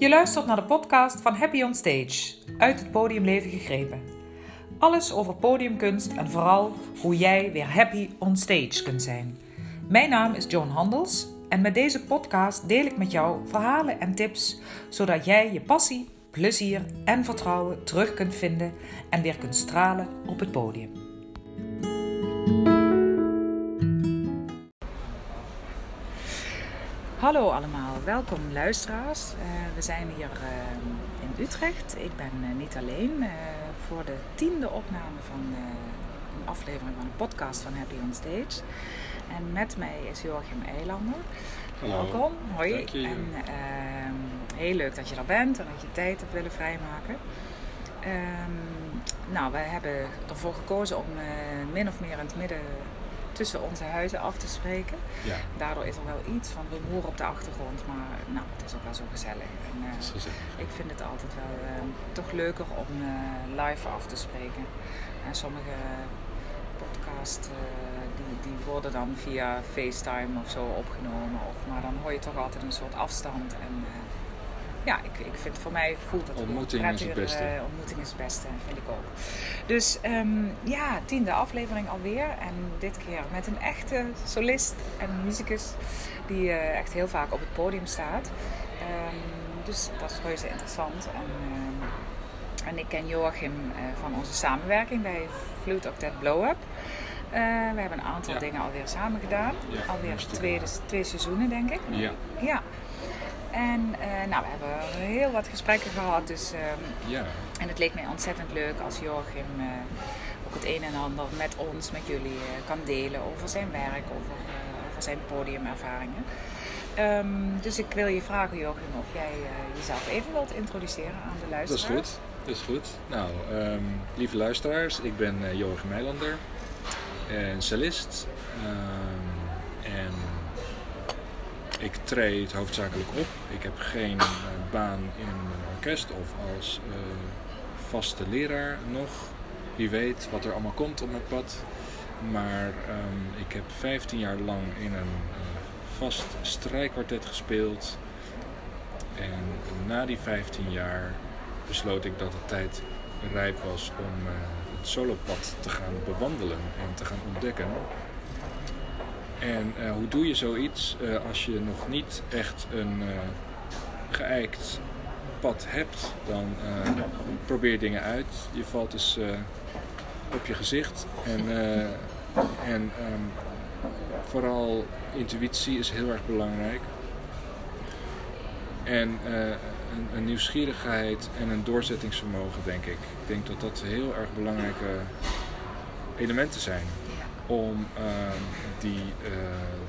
Je luistert naar de podcast van Happy on Stage, uit het podiumleven gegrepen. Alles over podiumkunst en vooral hoe jij weer happy on stage kunt zijn. Mijn naam is Joan Handels en met deze podcast deel ik met jou verhalen en tips zodat jij je passie, plezier en vertrouwen terug kunt vinden en weer kunt stralen op het podium. Hallo allemaal, welkom luisteraars. Uh, we zijn hier uh, in Utrecht. Ik ben uh, niet alleen voor de tiende opname van een aflevering van een podcast van Happy on Stage. En met mij is Joachim Eilander. Hallo. Welkom, hoi. En ehm, heel leuk dat je er bent en dat je tijd hebt willen vrijmaken. Um, nou, wij hebben ervoor gekozen om min of meer in het midden tussen onze huizen af te spreken. Ja. Daardoor is er wel iets van rumoer op de achtergrond, maar nou, het is ook wel zo gezellig. En, uh, Het is gezellig. ik vind het altijd wel uh, toch leuker om uh, live af te spreken. En sommige podcasts die, die worden dan via FaceTime of zo opgenomen, of, maar dan hoor je toch altijd een soort afstand. En, ja, ik, ik vind voor mij voelt het Ontmoeting is het beste. Uh, ontmoeting is het beste, vind ik ook. Dus um, ja, tiende aflevering alweer. En dit keer met een echte solist en muzikus die uh, echt heel vaak op het podium staat. Um, dus dat is reuze interessant. En, uh, en ik ken Joachim van onze samenwerking bij Flute Octet Blow Up. we hebben een aantal Ja. dingen alweer samen gedaan. Ja, alweer twee, twee seizoenen, denk ik. Ja. Ja. En uh, nou, we hebben heel wat gesprekken gehad. Dus, um, Ja. en het leek mij ontzettend leuk als Joachim uh, ook het een en ander met ons, met jullie uh, kan delen over zijn werk, over, over zijn podiumervaringen. Um, dus ik wil je vragen, Joachim, of jij jezelf even wilt introduceren aan de Dat is luisteraars. goed. Dat is goed. Nou, um, lieve luisteraars, ik ben uh, Joachim Meilander, en cellist. Um, ik treed hoofdzakelijk op. Ik heb geen uh, baan in een orkest of als uh, vaste leraar nog. Wie weet wat er allemaal komt op mijn pad. Maar um, ik heb 15 jaar lang in een uh, vast strijkkwartet gespeeld. En na die 15 jaar besloot ik dat het tijd rijp was om het solopad te gaan bewandelen en te gaan ontdekken. En uh, hoe doe je zoiets uh, als je nog niet echt een geëikt pad hebt? Dan probeer dingen uit. Je valt dus op je gezicht. En, en um, vooral intuïtie is heel erg belangrijk. En een, een, nieuwsgierigheid en een doorzettingsvermogen, denk ik. Ik denk dat dat heel erg belangrijke elementen zijn om uh, die, uh,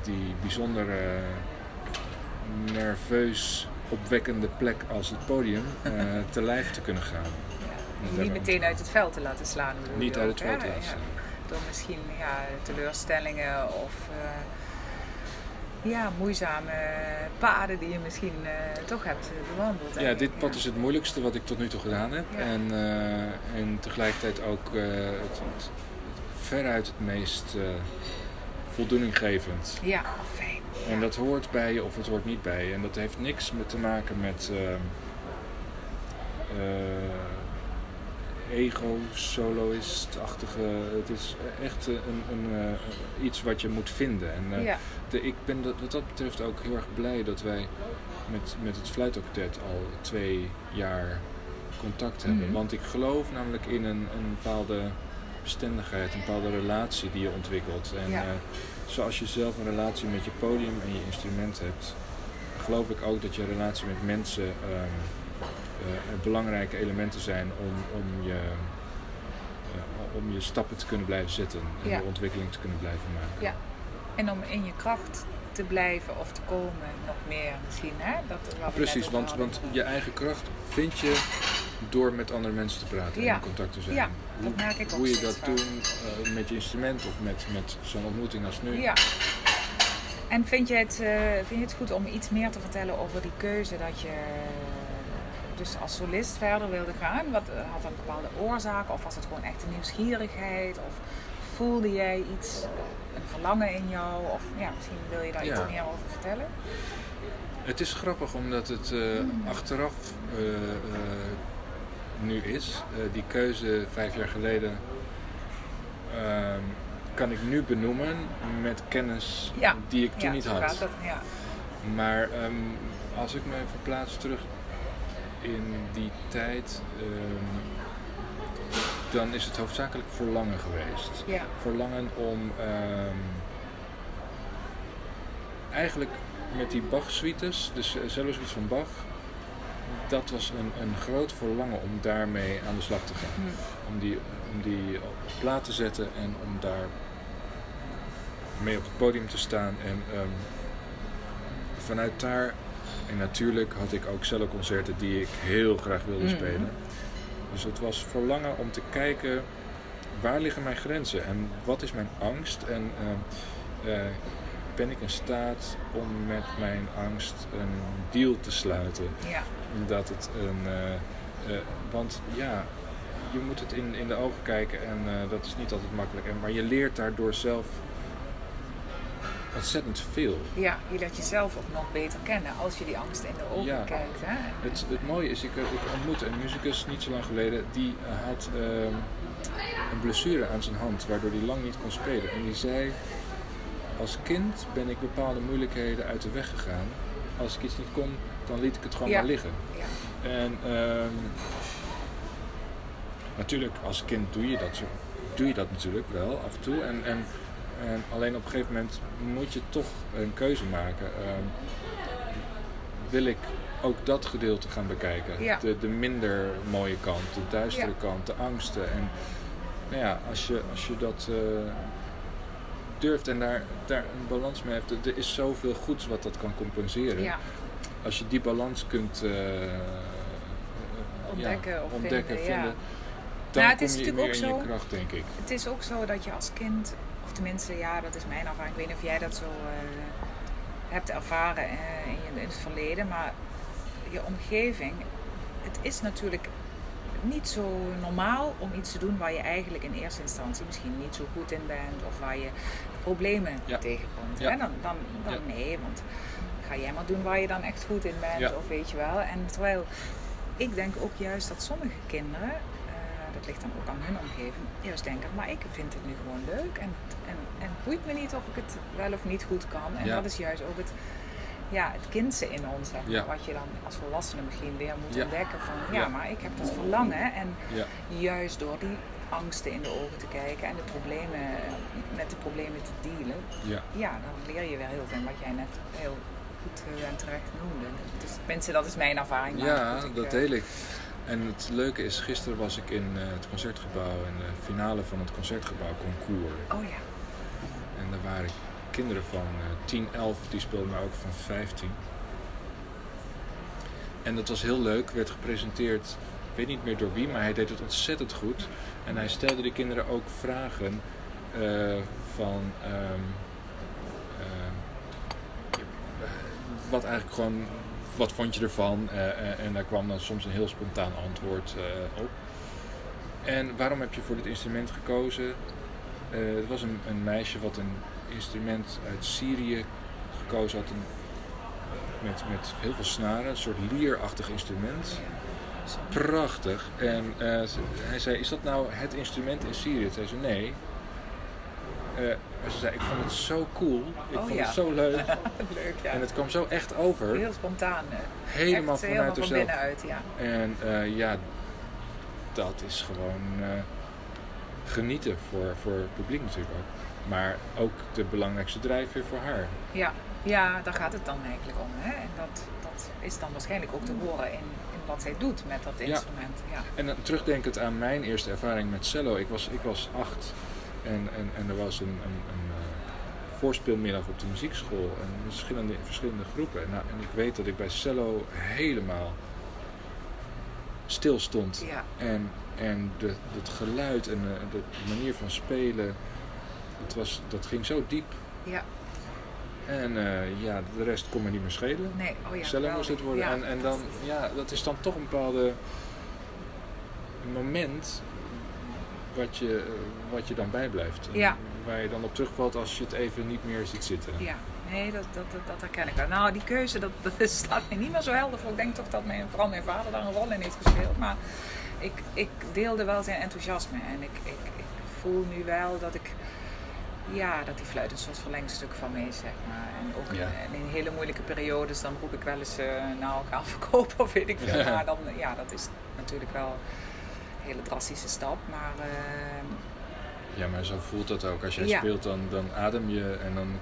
die bijzondere nerveus opwekkende plek als het podium uh, te lijf te kunnen gaan. Niet meteen uit het veld te laten slaan. Niet uit het veld te laten slaan. Ja. Door misschien ja, teleurstellingen of ja, moeizame paden die je misschien uh, toch hebt bewandeld. Ja, dit pad ja. is het moeilijkste wat ik tot nu toe gedaan heb. En, uh, en tegelijkertijd ook het, het, veruit het meest voldoeninggevend. Ja, fijn. En dat hoort bij je of het hoort niet bij je. En dat heeft niks met te maken met ego, soloist-achtige. Het is echt een, een, iets wat je moet vinden. En, ja. de, ik ben dat, wat dat betreft ook heel erg blij dat wij met, met het fluitoctet al twee jaar contact hebben. Mhm. Want ik geloof namelijk in een, een bepaalde bestendigheid, een bepaalde relatie die je ontwikkelt. En Ja. uh, zoals je zelf een relatie met je podium en je instrument hebt, geloof ik ook dat je relatie met mensen um, uh, belangrijke elementen zijn om, om, je, uh, om je stappen te kunnen blijven zetten en Ja. de ontwikkeling te kunnen blijven maken. Ja. En om in je kracht te blijven of te komen, nog meer misschien. Hè? Dat, Precies, want, want je eigen kracht vind je door met andere mensen te praten Ja. en in contact te zijn. Ja, hoe, dat merk ik ook hoe je dat doet uh, met je instrument of met, met zo'n ontmoeting als nu. Ja. En vind je, het, uh, vind je het goed om iets meer te vertellen over die keuze dat je dus als solist verder wilde gaan? Wat, had dat een bepaalde oorzaak of was het gewoon echt een nieuwsgierigheid? Of voelde jij iets, een verlangen in jou? Of ja, misschien wil je daar Ja. iets meer over vertellen? Het is grappig omdat het eh, achteraf eh, eh, nu is. Eh, die keuze vijf jaar geleden ehm, kan ik nu benoemen met kennis Ja. die ik toen ja, niet had. gaat dat. Ja. Maar ehm, als ik me verplaats terug in die tijd, ehm, dan is het hoofdzakelijk verlangen geweest. Ja. Verlangen om eigenlijk met die Bach-suites, dus de cello-suites van Bach, dat was een, een groot verlangen om daarmee aan de slag te gaan. Hm. Om die, om die op plaat te zetten en om daar mee op het podium te staan. En ehm, vanuit daar, en natuurlijk had ik ook celloconcerten die ik heel graag wilde Mhm. spelen. Dus het was verlangen om te kijken waar liggen mijn grenzen en wat is mijn angst. En ehm, eh, ben ik in staat om met mijn angst een deal te sluiten? Ja. Dat het een. eh, eh, want ja, je moet het in, in de ogen kijken en eh, dat is niet altijd makkelijk. En, maar je leert daardoor zelf ontzettend veel. ja, je leert jezelf ook nog beter kennen als je die angst in de ogen Ja. kijkt. Hè? Het, het mooie is, ik, ik ontmoette een muzikus niet zo lang geleden. Die had ehm, een blessure aan zijn hand, waardoor hij lang niet kon spelen. En die zei: Als kind ben ik bepaalde moeilijkheden uit de weg gegaan. Als ik iets niet kon, dan liet ik het gewoon Ja. maar liggen. Ja. En ehm, natuurlijk, als kind doe je dat, zo, doe je dat natuurlijk wel af en toe. En, en, en alleen op een gegeven moment moet je toch een keuze maken. Ehm, wil ik ook dat gedeelte gaan bekijken? Ja. De, de minder mooie kant, de duistere kant, de angsten. En nou ja, als je, als je dat eh, durft en daar, daar een balans mee hebt, er- is zoveel goeds wat dat kan compenseren ja. als je die balans kunt eh, Ontdekken ja, of ontdekken, vinden, dan Nou, het kom is je natuurlijk ook in je zo- kracht, denk ik. Het is ook zo dat je als kind, of tenminste, ja, dat is mijn ervaring. Ik weet niet of jij dat zo eh, hebt ervaren eh, in, je, in het verleden, maar je omgeving, het is natuurlijk niet zo normaal om iets te doen waar je eigenlijk in eerste instantie misschien niet zo goed in bent of waar je problemen Ja. tegenkomt. Ja. Hè? Dan, dan, dan Ja. nee, want ga jij maar doen waar je dan echt goed in bent of weet je wel. En terwijl ik denk ook juist dat sommige kinderen, eh, dat ligt dan ook aan hun omgeving, juist denken, maar ik vind het nu gewoon leuk en, en, en het boeit me niet of ik het wel of niet goed kan. En dat is juist ook het, ja, het kindse in ons, Ja. wat je dan als volwassene misschien weer moet Ja. ontdekken van, ja, maar ik heb dat verlangen en juist door die angsten in de ogen te kijken en de problemen, met de problemen te dealen, ja. ja, dan leer je weer heel veel wat jij net heel goed eh, en terecht noemde. Dus mensen, dat is mijn ervaring. ja goed, ik, dat eh, deel ik. En het leuke is, gisteren was ik in eh, het concertgebouw en de finale van het concertgebouw concours. Oh ja. En daar waren kinderen van eh 10, 11, die speelden maar ook van 15. En dat was heel leuk, werd gepresenteerd, ik weet niet meer door wie, maar hij deed het ontzettend goed. En hij stelde de kinderen ook vragen eh, van ehm, eh, wat eigenlijk gewoon, wat vond je ervan? Eh, eh, en daar kwam dan soms een heel spontaan antwoord eh, op. En waarom heb je voor dit instrument gekozen? Eh, het was een, een meisje wat een instrument uit Syrië gekozen had. Een, met, met heel veel snaren, een soort lierachtig instrument. Prachtig. En eh, hij zei, is dat nou het instrument in Syrië? Toen zei ze, nee. Maar ze zei, ik vond het zo cool. Ik Oh, vond ja. het zo leuk. Leuk, ja. En het kwam zo echt over. Heel spontaan. helemaal Echt vanuit helemaal van binnenuit, ja. En eh, ja, dat is gewoon genieten voor, voor het publiek natuurlijk ook. Maar ook de belangrijkste drijfveer voor haar. Ja, ja, daar gaat het dan eigenlijk om. Hè? En dat, dat is dan waarschijnlijk ook te horen in, in wat zij doet met dat instrument. Ja. En dan terugdenkend aan mijn eerste ervaring met cello. Ik was, ik was acht en, en, en er was een, een, een eh, voorspeelmiddag op de muziekschool. En verschillende, verschillende groepen. Nou, en ik weet dat ik bij cello helemaal stil stond. Ja. En, en de, het geluid en de, de manier van spelen, het was, dat ging zo diep. ja, En eh, ja, de rest kon me niet meer schelen. nee, oh ja. Cello moest het worden. Ja, en, en dan, ja, dat is dan toch een bepaalde moment wat je, wat je dan bijblijft. Ja. Waar je dan op terugvalt als je het even niet meer ziet zitten. Ja, nee, dat, dat, dat, dat herken ik wel. Nou, die keuze, dat, dat staat mij niet meer zo helder voor. Ik denk toch dat mijn, vooral mijn vader daar een rol in heeft gespeeld. Maar ik, ik deelde wel zijn enthousiasme. En ik, ik, ik voel nu wel dat ik... Ja, dat die fluit een soort verlengstuk van mij is, zeg maar. En ook Ja. in, in hele moeilijke periodes, dan roep ik wel eens... eh nou, ga verkopen of weet ik veel. Ja. Maar dan, ja, dat is natuurlijk wel een hele drastische stap. Maar eh, Ja, maar zo voelt dat ook. Als jij Ja. speelt, dan, dan adem je en dan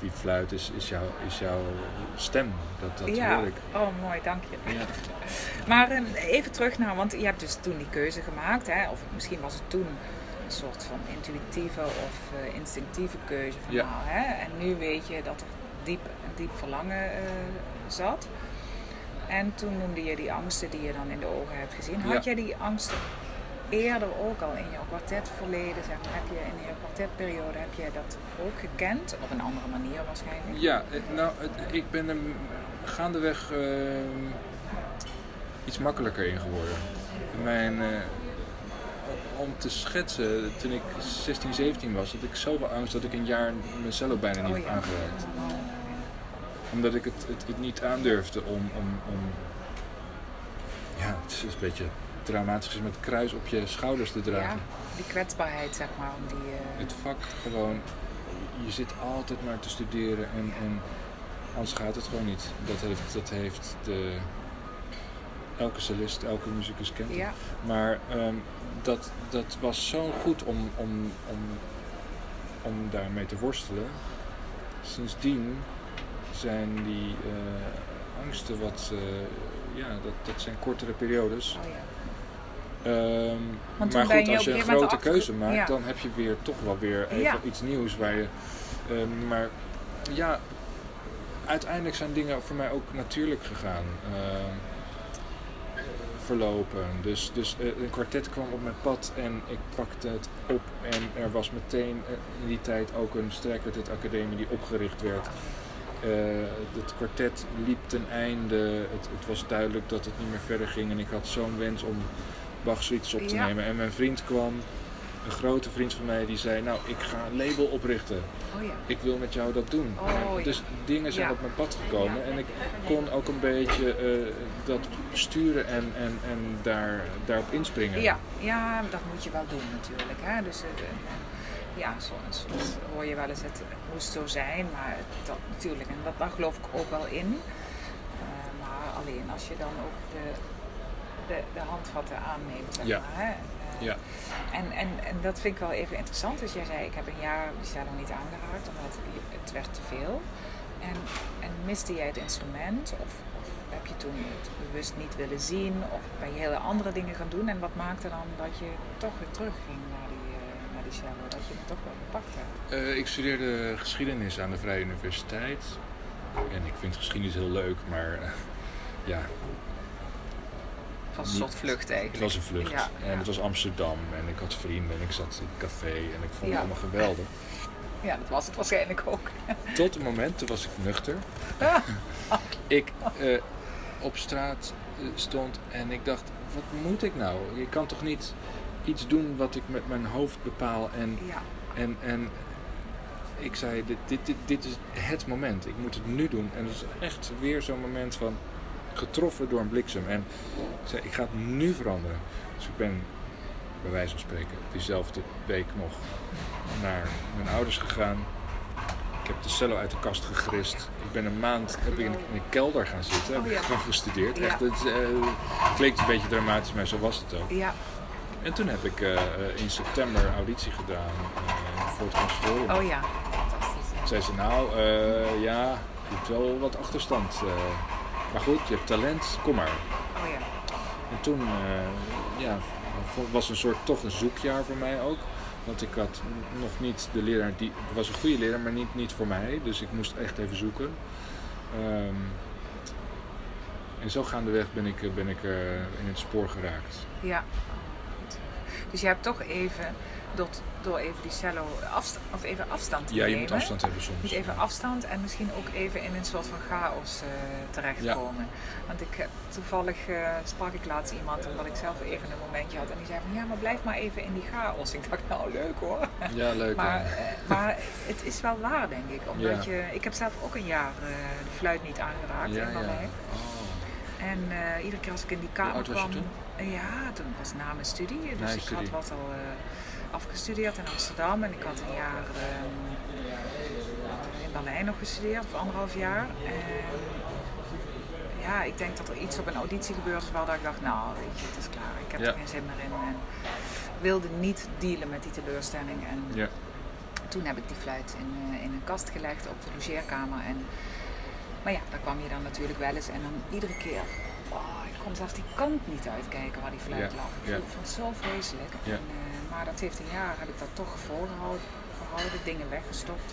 die fluit is, is, jouw, is jouw stem. Dat, dat ja, hoor ik. oh mooi, dank je. Ja. Maar eh, even terug naar, want je hebt dus toen die keuze gemaakt, hè? of misschien was het toen een soort van intuïtieve of eh, instinctieve keuze. Van, Ja. nou, hè? En nu weet je dat er diep, een diep verlangen eh, zat. En toen noemde je die angsten die je dan in de ogen hebt gezien. Had Ja. jij die angsten eerder ook al in jouw kwartetverleden, zeg maar, heb je in je kwartetperiode, heb je dat ook gekend? Op een andere manier waarschijnlijk. Ja, eh, nou, ik ben er gaandeweg eh, iets makkelijker in geworden. Mijn, om te schetsen, toen ik 16, 17 was, had ik zoveel angst dat ik een jaar mijn cello bijna niet Oh heb ja. aangeraakt. Oh, Omdat ik het, het, het niet aandurfde om, om, om... Ja, het is een beetje traumatisch met kruis op je schouders te dragen. ja, die kwetsbaarheid, zeg maar, om die... eh, Het vak gewoon, je zit altijd maar te studeren en, en anders gaat het gewoon niet. Dat heeft, dat heeft de, elke cellist, elke muzikus kent ja, Maar ehm, dat, dat was zo goed om, om, om, om daarmee te worstelen. Sindsdien zijn die eh, angsten wat, eh, ja, dat, dat zijn kortere periodes. oh ja. Ehm, maar goed, je als je een grote achter- keuze maakt, ja. dan heb je weer toch wel weer even Ja. iets nieuws waar je. ehm, maar ja, uiteindelijk zijn dingen voor mij ook natuurlijk gegaan. Verlopen. Dus, dus eh, een kwartet kwam op mijn pad en ik pakte het op. En er was meteen eh, in die tijd ook een strijkkwartet academie die opgericht werd. Eh, het kwartet liep ten einde. Het, het was duidelijk dat het niet meer verder ging. En ik had zo'n wens om Bach op te Ja. nemen. En mijn vriend kwam, een grote vriend van mij, die zei... Nou, ik ga een label oprichten. Oh ja. Ik wil met jou dat doen. Oh, ja. Dus dingen zijn Ja. op mijn pad gekomen. En ik kon ook een beetje eh, dat sturen en, en, en daar, daarop inspringen. Ja, ja, dat moet je wel doen natuurlijk. Hè? Dus, eh, ja, soms, soms hoor je wel eens het moest zo zijn, maar dat natuurlijk, en dat, daar geloof ik ook wel in. Eh, maar alleen als je dan ook de, de, de handvatten aanneemt, zeg Ja. maar. Hè? Ja. En, en, en dat vind ik wel even interessant. Dus jij zei, ik heb een jaar die cello niet aangeraakt, omdat het werd te veel. En, en miste jij het instrument? Of, of heb je toen het bewust niet willen zien? Of ben je hele andere dingen gaan doen? En wat maakte dan dat je toch weer terugging naar die, eh, naar die cello? Dat je het toch wel gepakt hebt? Eh, ik studeerde geschiedenis aan de Vrije Universiteit. En ik vind geschiedenis heel leuk, maar eh, ja, Het was een soort vlucht eigenlijk. het was een vlucht. Ja, en ja. het was Amsterdam en ik had vrienden en ik zat in een café en ik vond het allemaal geweldig. Ja, dat was het waarschijnlijk ook. Tot het moment, toen was ik nuchter. ik eh, op straat eh, stond en ik dacht, wat moet ik nou? Je kan toch niet iets doen wat ik met mijn hoofd bepaal en En, en ik zei, dit, dit, dit, dit is het moment. Ik moet het nu doen. En het is echt weer zo'n moment van getroffen door een bliksem. En ik zei, ik ga het nu veranderen. Dus ik ben, bij wijze van spreken, diezelfde week nog naar mijn ouders gegaan. Ik heb de cello uit de kast gegrist. Ik ben een maand heb ik in, een kelder gaan zitten. Heb Oh ik ja. gewoon gestudeerd. Ja. Echt, het eh, klinkt een beetje dramatisch, maar zo was het ook. ja. En toen heb ik eh, eh, in september auditie gedaan voor het conservatorium. Oh ja. Fantastisch. Zei ze, nou ja, je hebt wel wat achterstand. Maar goed, je hebt talent, kom maar. Oh ja. En toen eh, ja, was een soort toch een zoekjaar voor mij ook. Want ik had nog niet de leraar, die het was een goede leraar, maar niet, niet voor mij. Dus ik moest echt even zoeken. Ehm, en zo gaandeweg ben ik, eh, ben ik eh, in het spoor geraakt. Ja. Goed. Dus je hebt toch even door, door even die cello afst of even afstand te Ja, je nemen. moet afstand hebben soms. Moet even afstand en misschien ook even in een soort van chaos eh, terechtkomen. Want ik heb toevallig eh, sprak ik laatst iemand omdat ik zelf even een momentje had en die zei van ja, maar blijf maar even in die chaos. Ik dacht nou leuk hoor. Ja, leuk. Maar, eh, maar het is wel waar denk ik. Omdat Ja. je, ik heb zelf ook een jaar eh, de fluit niet aangeraakt in ja. Oh. En eh, iedere keer als ik in die kamer kwam. toen? Eh, ja, toen was het na mijn studie. Dus ik studie. had wat al eh, afgestudeerd in Amsterdam. En ik had een jaar ehm, in Berlijn nog gestudeerd, of anderhalf jaar. En ja, ik denk dat er iets op een auditie gebeurd is waar dat ik dacht, nou weet je, het is klaar. Ik heb Ja. er geen zin meer in. En wilde niet dealen met die teleurstelling. En Ja. toen heb ik die fluit in, eh, in een kast gelegd op de logeerkamer. En, maar ja, daar kwam je dan natuurlijk wel eens. En dan iedere keer, oh, ik kon zelfs die kant niet uitkijken waar die fluit Ja, lag. Ik vond- het zo vreselijk. Ja. En, eh, maar dat heeft een jaar heb ik dat toch volgehouden, gehouden, dingen weggestopt.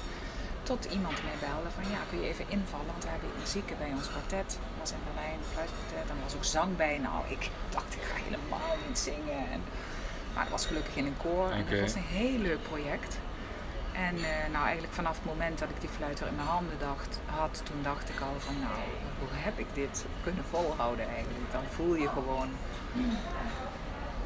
Tot iemand mij belde van ja, kun je even invallen? Want we hebben muziek bij ons kwartet. was in Berlijn, een fluitkwartet. En was ook zang bij. Nou, ik dacht, ik ga helemaal niet zingen. En, maar dat was gelukkig in een koor. En dat was een heel leuk project. En eh, nou, eigenlijk vanaf het moment dat ik die fluiter in mijn handen dacht, had, toen dacht ik al van nou, hoe heb ik dit kunnen volhouden eigenlijk? Dan voel je gewoon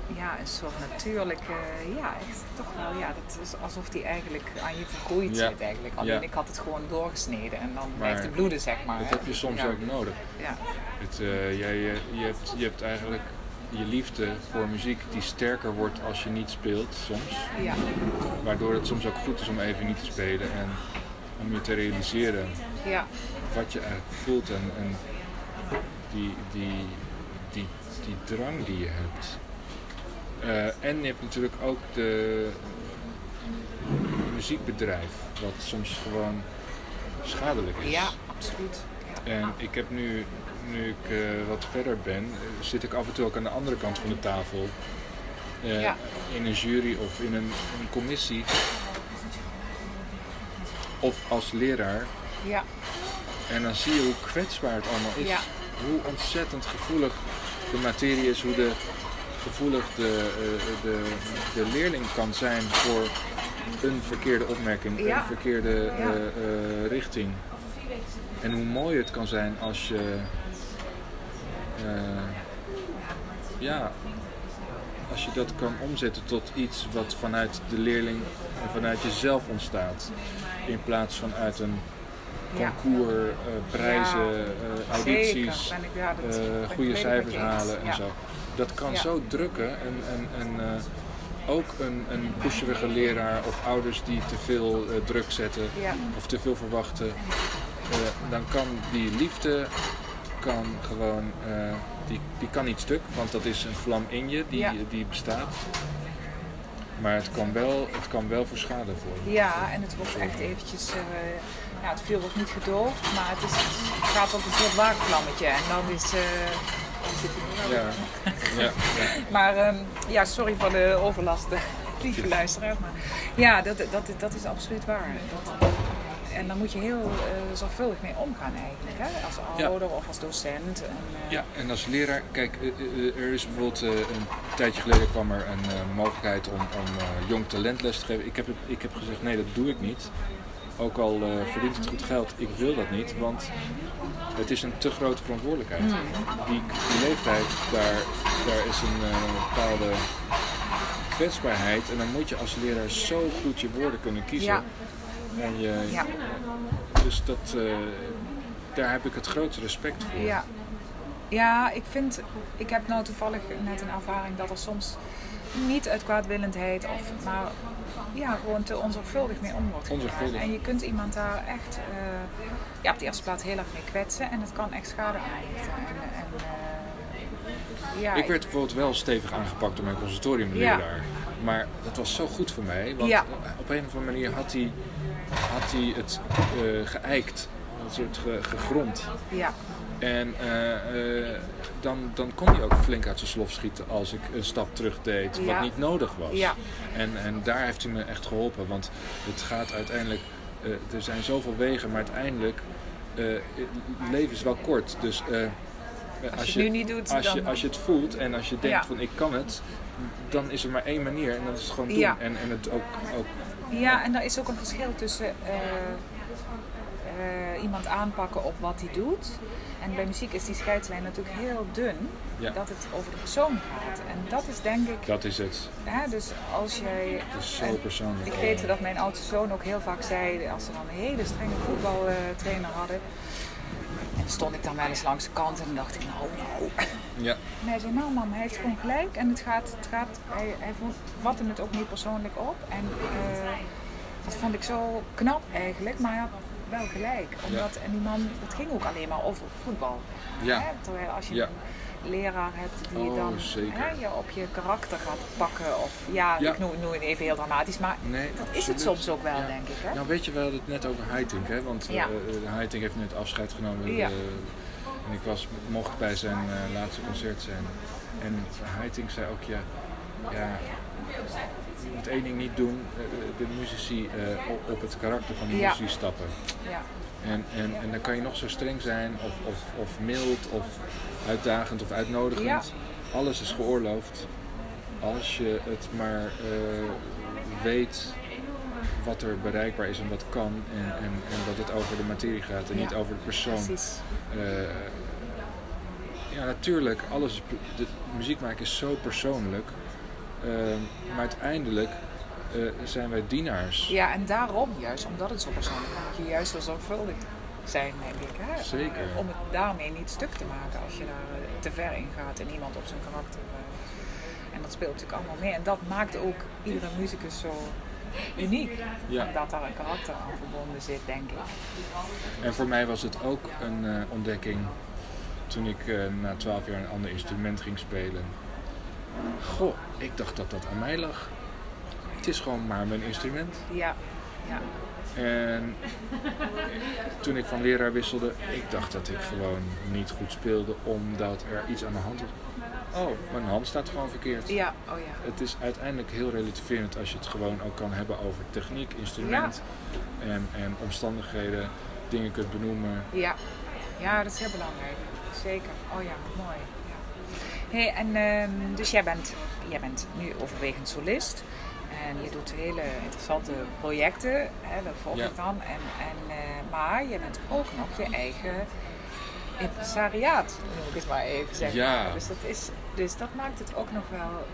ja, een soort natuurlijke, ja, echt toch wel, ja, dat is alsof die eigenlijk aan je vergroeid Ja. zit eigenlijk. Alleen Ja. ik had het gewoon doorgesneden en dan Maar blijft het bloeden, zeg maar. Dat hè. heb je soms ja. ook nodig. Ja, Het, eh, jij, je, je, hebt, je hebt eigenlijk je liefde voor muziek die sterker wordt als je niet speelt soms. ja, Waardoor het soms ook goed is om even niet te spelen en om je te realiseren ja, wat je eigenlijk voelt en, en die, die, die, die drang die je hebt. Eh, en je hebt natuurlijk ook de muziekbedrijf, wat soms gewoon schadelijk is. ja, absoluut. Ja. En ik heb nu, nu ik eh, wat verder ben, eh, zit ik af en toe ook aan de andere kant van de tafel. Ja. In een jury of in een, een commissie. Of als leraar. ja, En dan zie je hoe kwetsbaar het allemaal is. Ja. Hoe ontzettend gevoelig de materie is. Hoe de, gevoelig de, eh, de, de leerling kan zijn voor een verkeerde opmerking. Ja. Een verkeerde Ja. eh, eh, richting. En hoe mooi het kan zijn als je... ja, als je dat kan omzetten tot iets wat vanuit de leerling en vanuit jezelf ontstaat. In plaats van uit een concours, prijzen, audities, goede cijfers halen en zo. Dat kan Ja. zo drukken en, en, en eh, ook een, een pusherige leraar of ouders die te veel eh, druk zetten Ja. of te veel verwachten, eh, dan kan die liefde kan gewoon, die, die kan niet stuk, want dat is een vlam in je die, Ja. die bestaat. Maar het kan, wel, het kan wel voor schade vormen. Ja, en het wordt echt eventjes, ja, het vuur wordt niet gedoofd, maar het, is, het gaat op een soort waakvlammetje en dan is... dan zit hij wel. Ja, ja. Maar ehm, ja, sorry voor de overlast, lieve luisteraars. Maar ja, dat, dat, dat is absoluut waar. Dat, en daar moet je heel eh, zorgvuldig mee omgaan eigenlijk, hè? als Ja. ouder of als docent. En, eh, Ja, en als leraar, kijk, eh, er is bijvoorbeeld een tijdje geleden kwam er een mogelijkheid om, om jong talent les te geven. Ik heb, ik heb gezegd, nee, dat doe ik niet. Ook al eh, verdient het goed geld, ik wil dat niet, want het is een te grote verantwoordelijkheid. Hmm. Die, die leeftijd, daar, daar is een eh, bepaalde kwetsbaarheid. En dan moet je als leraar zo goed je woorden kunnen kiezen. Ja. En je, Ja. Dus dat, eh, daar heb ik het grootste respect voor. Ja. ja, ik vind, ik heb nou toevallig net een ervaring dat er soms niet uit kwaadwillendheid, of, maar ja, gewoon te onzorgvuldig mee om wordt gegaan. En je kunt iemand daar echt eh, ja, op de eerste plaats heel erg mee kwetsen en het kan echt schade aanrichten. En, en, eh, ja, Ik werd bijvoorbeeld wel stevig aangepakt door mijn conservatoriumleraar. Maar dat was zo goed voor mij. Want Ja. op een of andere manier had hij, had hij het eh geëikt. Een soort ge- gegrond. ja, En eh, eh, dan, dan kon hij ook flink uit zijn slof schieten als ik een stap terug deed. Wat Ja. niet nodig was. Ja. En, en daar heeft hij me echt geholpen. Want het gaat uiteindelijk... eh, er zijn zoveel wegen, maar uiteindelijk... leven is wel kort. Dus... eh, Als je het nu niet doet, als dan... Je, als je het voelt en als je denkt Ja. van ik kan het, dan is er maar één manier en dat is het gewoon doen. Ja. En, en het ook, ook Ja, en daar is ook een verschil tussen iemand aanpakken op wat hij doet. En bij muziek is die scheidslijn natuurlijk heel dun, Ja. dat het over de persoon gaat. En dat is denk ik, dat is het. hè, dus als jij... Het is zo en persoonlijk. Ik weet dat mijn oudste zoon ook heel vaak zei, als ze dan een hele strenge voetbaltrainer hadden. En stond ik dan wel eens langs de kant en dan dacht ik, nou, nou. Ja, En hij zei, nou mam, hij heeft gewoon gelijk. En het gaat, het gaat hij, hij vond, vatte het ook niet persoonlijk op. En eh, dat vond ik zo knap eigenlijk, maar hij had wel gelijk. Omdat, En die man, het ging ook alleen maar over voetbal. Ja. Hè? Terwijl als je Ja. een leraar hebt die Oh, dan hè, je op je karakter gaat pakken. Of ja, Ja. ik noem, noem het even heel dramatisch, maar nee, dat is het soms ook wel, denk ik. Hè? Nou weet je, we hadden het net over Heiting, hè? want Ja. eh Heiting heeft net afscheid genomen. Ja. eh, en ik was, mocht bij zijn eh, laatste concert zijn. En Heiting zei ook, ja, ja je moet één ding niet doen, eh, de muzici eh, op, op het karakter van de Ja. muzici stappen. Ja. En, en, en dan kan je nog zo streng zijn, of, of, of mild, of uitdagend of uitnodigend. Ja. Alles is geoorloofd als je het maar eh, weet wat er bereikbaar is en wat kan. En, en, en dat het over de materie gaat en Ja. niet over de persoon. Precies. Ja, natuurlijk, alles de muziek maken is zo persoonlijk. Eh, maar uiteindelijk eh, zijn wij dienaars. Ja, en daarom, juist omdat het zo persoonlijk is, moet je juist zo zorgvuldig zijn, denk ik. Hè? Zeker. Om het daarmee niet stuk te maken als je daar eh, te ver in gaat en iemand op zijn karakter. eh, en dat speelt natuurlijk allemaal mee. En dat maakt ook iedere muzikus zo uniek. Ja. Omdat daar een karakter aan verbonden zit, denk ik. En voor mij was het ook een ontdekking toen ik na twaalf jaar een ander instrument ging spelen. Goh, ik dacht dat dat aan mij lag. Het is gewoon maar mijn instrument. Ja, ja, En toen ik van leraar wisselde, ik dacht dat ik gewoon niet goed speelde omdat er iets aan de hand was. Oh, mijn hand staat gewoon verkeerd. ja, oh ja. Het is uiteindelijk heel relativerend als je het gewoon ook kan hebben over techniek, instrument en, en omstandigheden, dingen kunt benoemen. Ja, ja dat is heel belangrijk. Zeker. Oh ja, mooi. Ja. Hey, en ehm, dus jij bent, jij bent nu overwegend solist. En je doet hele interessante projecten, hè, dat volg Ja. ik dan. En, en, eh, maar je bent ook nog je eigen impresariaat, noem ik het maar even zeggen. Ja. Dus, dat is, dus dat maakt het ook nog wel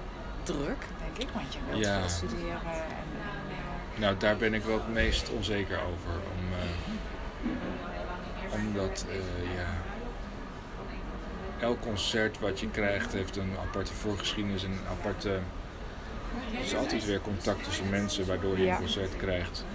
druk, denk ik. Want je wilt Ja. veel studeren. En, eh, Nou, daar ben ik wel het meest onzeker over. Om, eh, omdat, ja, elk concert wat je krijgt heeft een aparte voorgeschiedenis en een aparte... Er is altijd weer contact tussen mensen waardoor je een concert krijgt.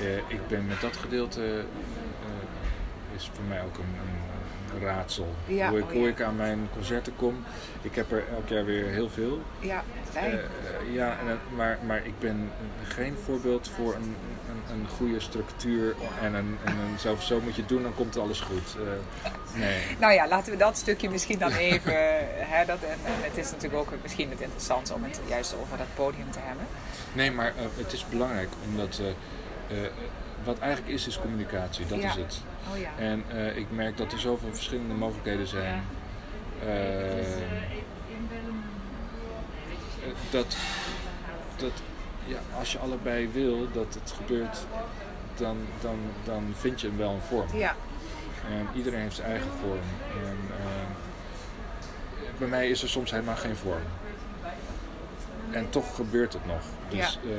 Eh, ik ben met dat gedeelte, eh, is voor mij ook een, een raadsel. Ja, hoe, ik, oh hoe ja. ik aan mijn concerten kom. Ik heb er elk jaar weer heel veel. ja, fijn. Eh, eh, ja, en, maar, maar ik ben geen voorbeeld voor een, een, een goede structuur en, een, en een, zo, zo moet je het doen, dan komt alles goed. Eh, nee. Nou ja, laten we dat stukje misschien dan even. hè, dat, en, en het is natuurlijk ook misschien het interessant om het juist over dat podium te hebben. nee, maar het is belangrijk, omdat wat eigenlijk is, is communicatie. Dat Ja. is het. Oh ja. En eh, ik merk dat er zoveel verschillende mogelijkheden zijn. Eh, eh, dat, dat ja, als je allebei wil dat het gebeurt, dan, dan, dan vind je wel een vorm. Ja, En iedereen heeft zijn eigen vorm. En, bij mij is er soms helemaal geen vorm. En toch gebeurt het nog. Dus eh,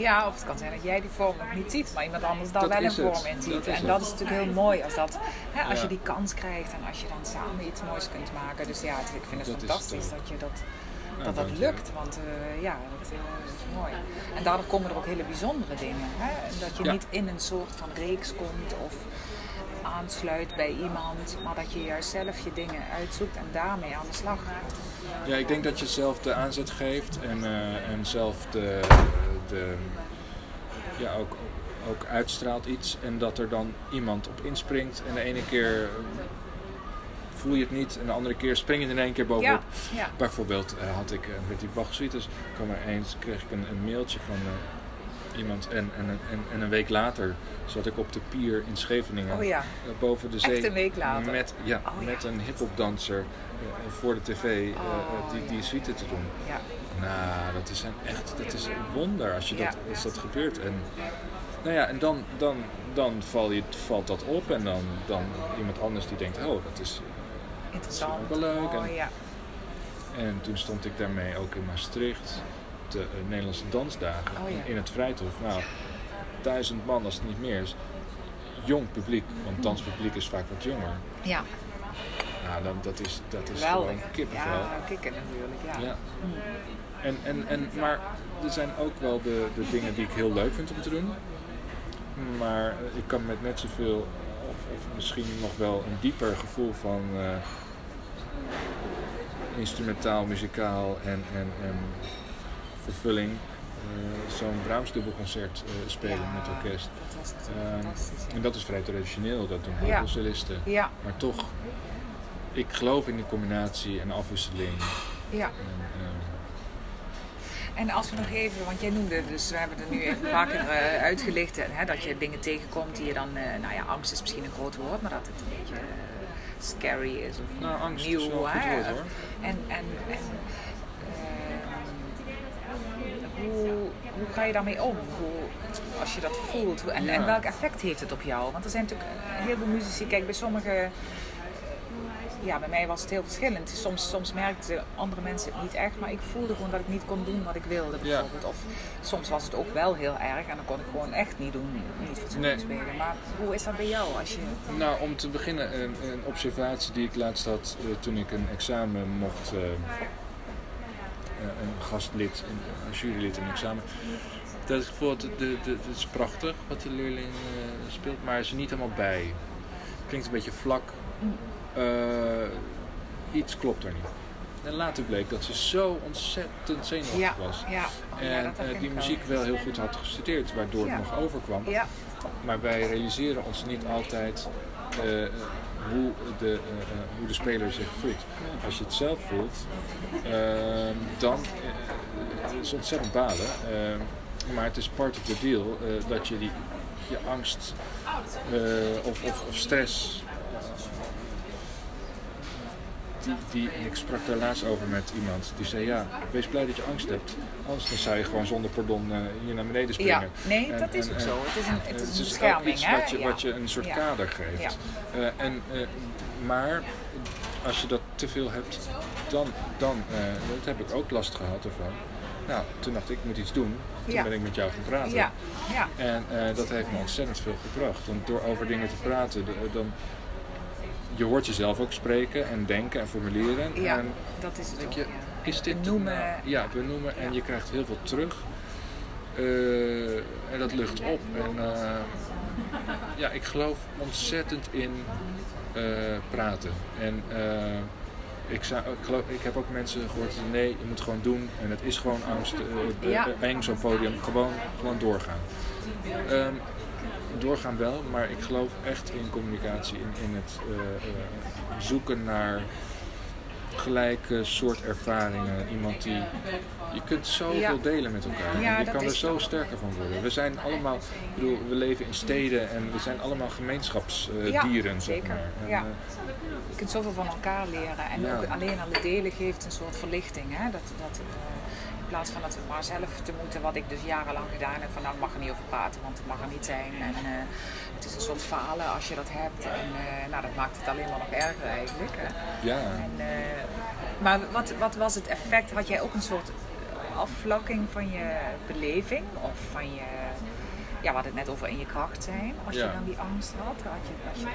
ja, of het kan zijn dat jij die vorm nog niet ziet, maar iemand anders daar Dat wel een vorm in ziet. Dat en het. dat is natuurlijk heel mooi als, dat, hè, als Ja. je die kans krijgt en als je dan samen iets moois kunt maken. Dus ja, ik vind het Dat is fantastisch het dat je dat, dat, dat lukt. Want eh, ja, dat, eh, is mooi. En daardoor komen er ook hele bijzondere dingen. Hè? Dat je Ja. niet in een soort van reeks komt of aansluit bij iemand, maar dat je juist zelf je dingen uitzoekt en daarmee aan de slag gaat. Ja, ik denk dat je zelf de aanzet geeft en, eh, en zelf de, de, ja, ook, ook uitstraalt iets. En dat er dan iemand op inspringt. En de ene keer voel je het niet en de andere keer spring je er in één keer bovenop. Ja, ja. Bijvoorbeeld eh, had ik eh, met die Bach suites, kwam er eens, kreeg ik een, een mailtje van iemand. En, en, en, en een week later zat ik op de pier in Scheveningen. Oh ja. eh, Boven de zee. Echt een week later? Met, ja, Oh ja. met een hip-hopdanser eh, voor de tv eh, Oh, eh, die, die suite te doen. Ja. Nou, dat is een echt dat is een wonder als, je dat, als dat gebeurt. En, nou ja, en dan, dan, dan val je, valt dat op en dan, dan iemand anders die denkt, oh, dat is... Interessant. ook wel leuk Oh, en- ja. En toen stond ik daarmee ook in Maastricht, de eh, Nederlandse Dansdagen, Oh ja. in het Vrijthof. Nou, duizend man als het niet meer is. Jong publiek, want danspubliek is vaak wat jonger. ja, Nou, dan, dat is, dat is gewoon kippenvel. Ja, kikken natuurlijk. Ja. Ja. En, en, en, maar er zijn ook wel de, de dingen die ik heel leuk vind om te doen. Maar eh, ik kan met net zoveel, of, of misschien nog wel een dieper gevoel van eh, instrumentaal, muzikaal en, en, en vervulling eh, zo'n Brahms dubbelconcert eh, spelen Ja, met orkest. Dat was Ehm, fantastisch. ja. En dat is vrij traditioneel, dat doen heel solisten. Maar toch, ik geloof in die combinatie en afwisseling. ja. En, ehm, En als we nog even, want jij noemde, dus we hebben er nu even een paar keer eh, uitgelicht, hè, dat je dingen tegenkomt die je dan, nou ja, angst is misschien een groot woord, maar dat het een beetje scary is of Nou, angst nieuw. is wel een goed hè. woord, hoor. En, en, en hoe, hoe ga je daarmee om? Hoe, als je dat voelt, hoe- en, welk effect heeft het op jou? Want er zijn natuurlijk heel veel muzici, kijk bij sommige ja, bij mij was het heel verschillend. Soms, soms merkten andere mensen het niet echt, maar ik voelde gewoon dat ik niet kon doen wat ik wilde bijvoorbeeld. Of soms was het ook wel heel erg en dan kon ik gewoon echt niet doen, niet fatsoenlijk Nee. spelen. Maar hoe is dat bij jou als je... Nou, om te beginnen, een, een observatie die ik laatst had eh, toen ik een examen mocht. eh, een gastlid, een, een jurylid in een examen. Dat de, de, de, het is prachtig wat de leerling eh, speelt, maar is er niet helemaal bij. Klinkt een beetje vlak. Eh, iets klopt er niet. En later bleek dat ze zo ontzettend zenuwachtig Ja, was. ja. Oh, En eh, die muziek wel heel goed had gestudeerd, waardoor het nog overkwam. Ja, Maar wij realiseren ons niet altijd eh, hoe, de, eh, eh, hoe de speler zich voelt. Als je het zelf voelt, ehm, dan eh, het is ontzettend balen. ehm, maar het is part of the deal dat je die, je angst of, of, of stress. Die, en ik sprak daar laatst over met iemand die zei: Ja, wees blij dat je angst hebt. Anders dan zou je gewoon zonder pardon eh, hier naar beneden springen. ja. nee, En- dat is en- ook zo. Het is een, het is een het is ook iets hè? wat je, Ja. wat je een soort Ja. kader geeft. Eh, en, eh, maar als je dat te veel hebt, dan, dan dat heb ik ook last gehad ervan. Nou, toen dacht ik, ik moet iets doen. Toen Ja. ben ik met jou gaan praten. Ja, ja. En dat heeft me ontzettend veel gebracht. Want door over dingen te praten, de- dan, je hoort jezelf ook spreken en denken en formuleren. ja, En dat is het denk ook, je, ja. is dit Benoemen. nou- ja, benoemen en Ja. je krijgt heel veel terug. Eh, en dat lucht op. En eh, ja, ik geloof ontzettend in eh, praten. En eh, ik, zou, ik, geloof, ik heb ook mensen gehoord die nee, je moet gewoon doen. En het is gewoon angst. eh, Ja. eh, eng zo'n podium. Gewoon, gewoon doorgaan. Ehm, doorgaan wel, maar ik geloof echt in communicatie. In, in het eh, eh, zoeken naar gelijke soort ervaringen. Iemand die. Je kunt zoveel Ja. delen met elkaar. Ja, je kan er zo sterker van worden. We zijn allemaal. Ik bedoel, we leven in steden en we zijn allemaal gemeenschapsdieren. Ja, zeg zeker. maar. En, Ja. eh, Je kunt zoveel van elkaar leren. En ook alleen al het delen geeft een soort verlichting. Hè? Dat, dat, plaats van dat we maar zelf te moeten, wat ik dus jarenlang gedaan heb, van nou ik mag er niet over praten, want het mag er niet zijn. En eh, het is een soort falen als je dat hebt. En eh, nou, dat maakt het alleen maar nog erger eigenlijk. Hè? ja. En, eh, maar wat, wat was het effect? Had jij ook een soort afvlakking van je beleving? Of van je, ja, we hadden het net over in je kracht zijn. Als Ja. je dan die angst had, had je, had je dan...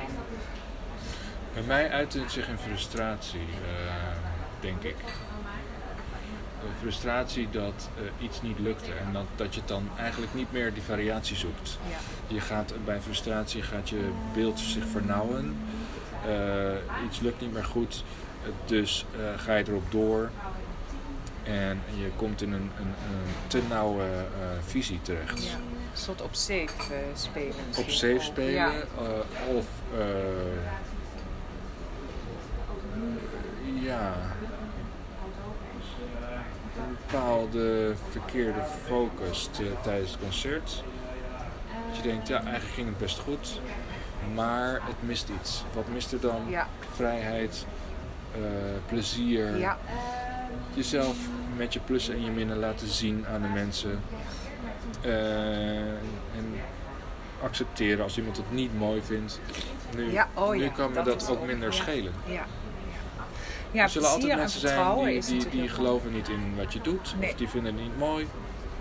Bij mij uitte het zich in frustratie, denk ik. Frustratie dat eh, iets niet lukte en dat, dat je dan eigenlijk niet meer die variatie zoekt. Ja. Je gaat, bij frustratie gaat je beeld zich vernauwen. Eh, iets lukt niet meer goed, eh, dus eh, ga je erop door. En je komt in een, een, een te nauwe eh, visie terecht. Ja, een soort op safe eh, spelen. Op safe spelen Ja. eh, of eh, ja. Een bepaalde verkeerde focus te- tijdens het concert. Dat je denkt, ja, eigenlijk ging het best goed, maar het mist iets. Wat mist er dan? Ja, Vrijheid, eh, plezier, ja, jezelf met je plussen en je minnen laten zien aan de mensen. Eh, en accepteren als iemand het niet mooi vindt. Nu, Ja, oh nu kan me dat dat, ook minder ja. schelen. Ja. Er zullen altijd mensen zijn die, die, geloven niet in wat je doet, Nee. of die vinden het niet mooi.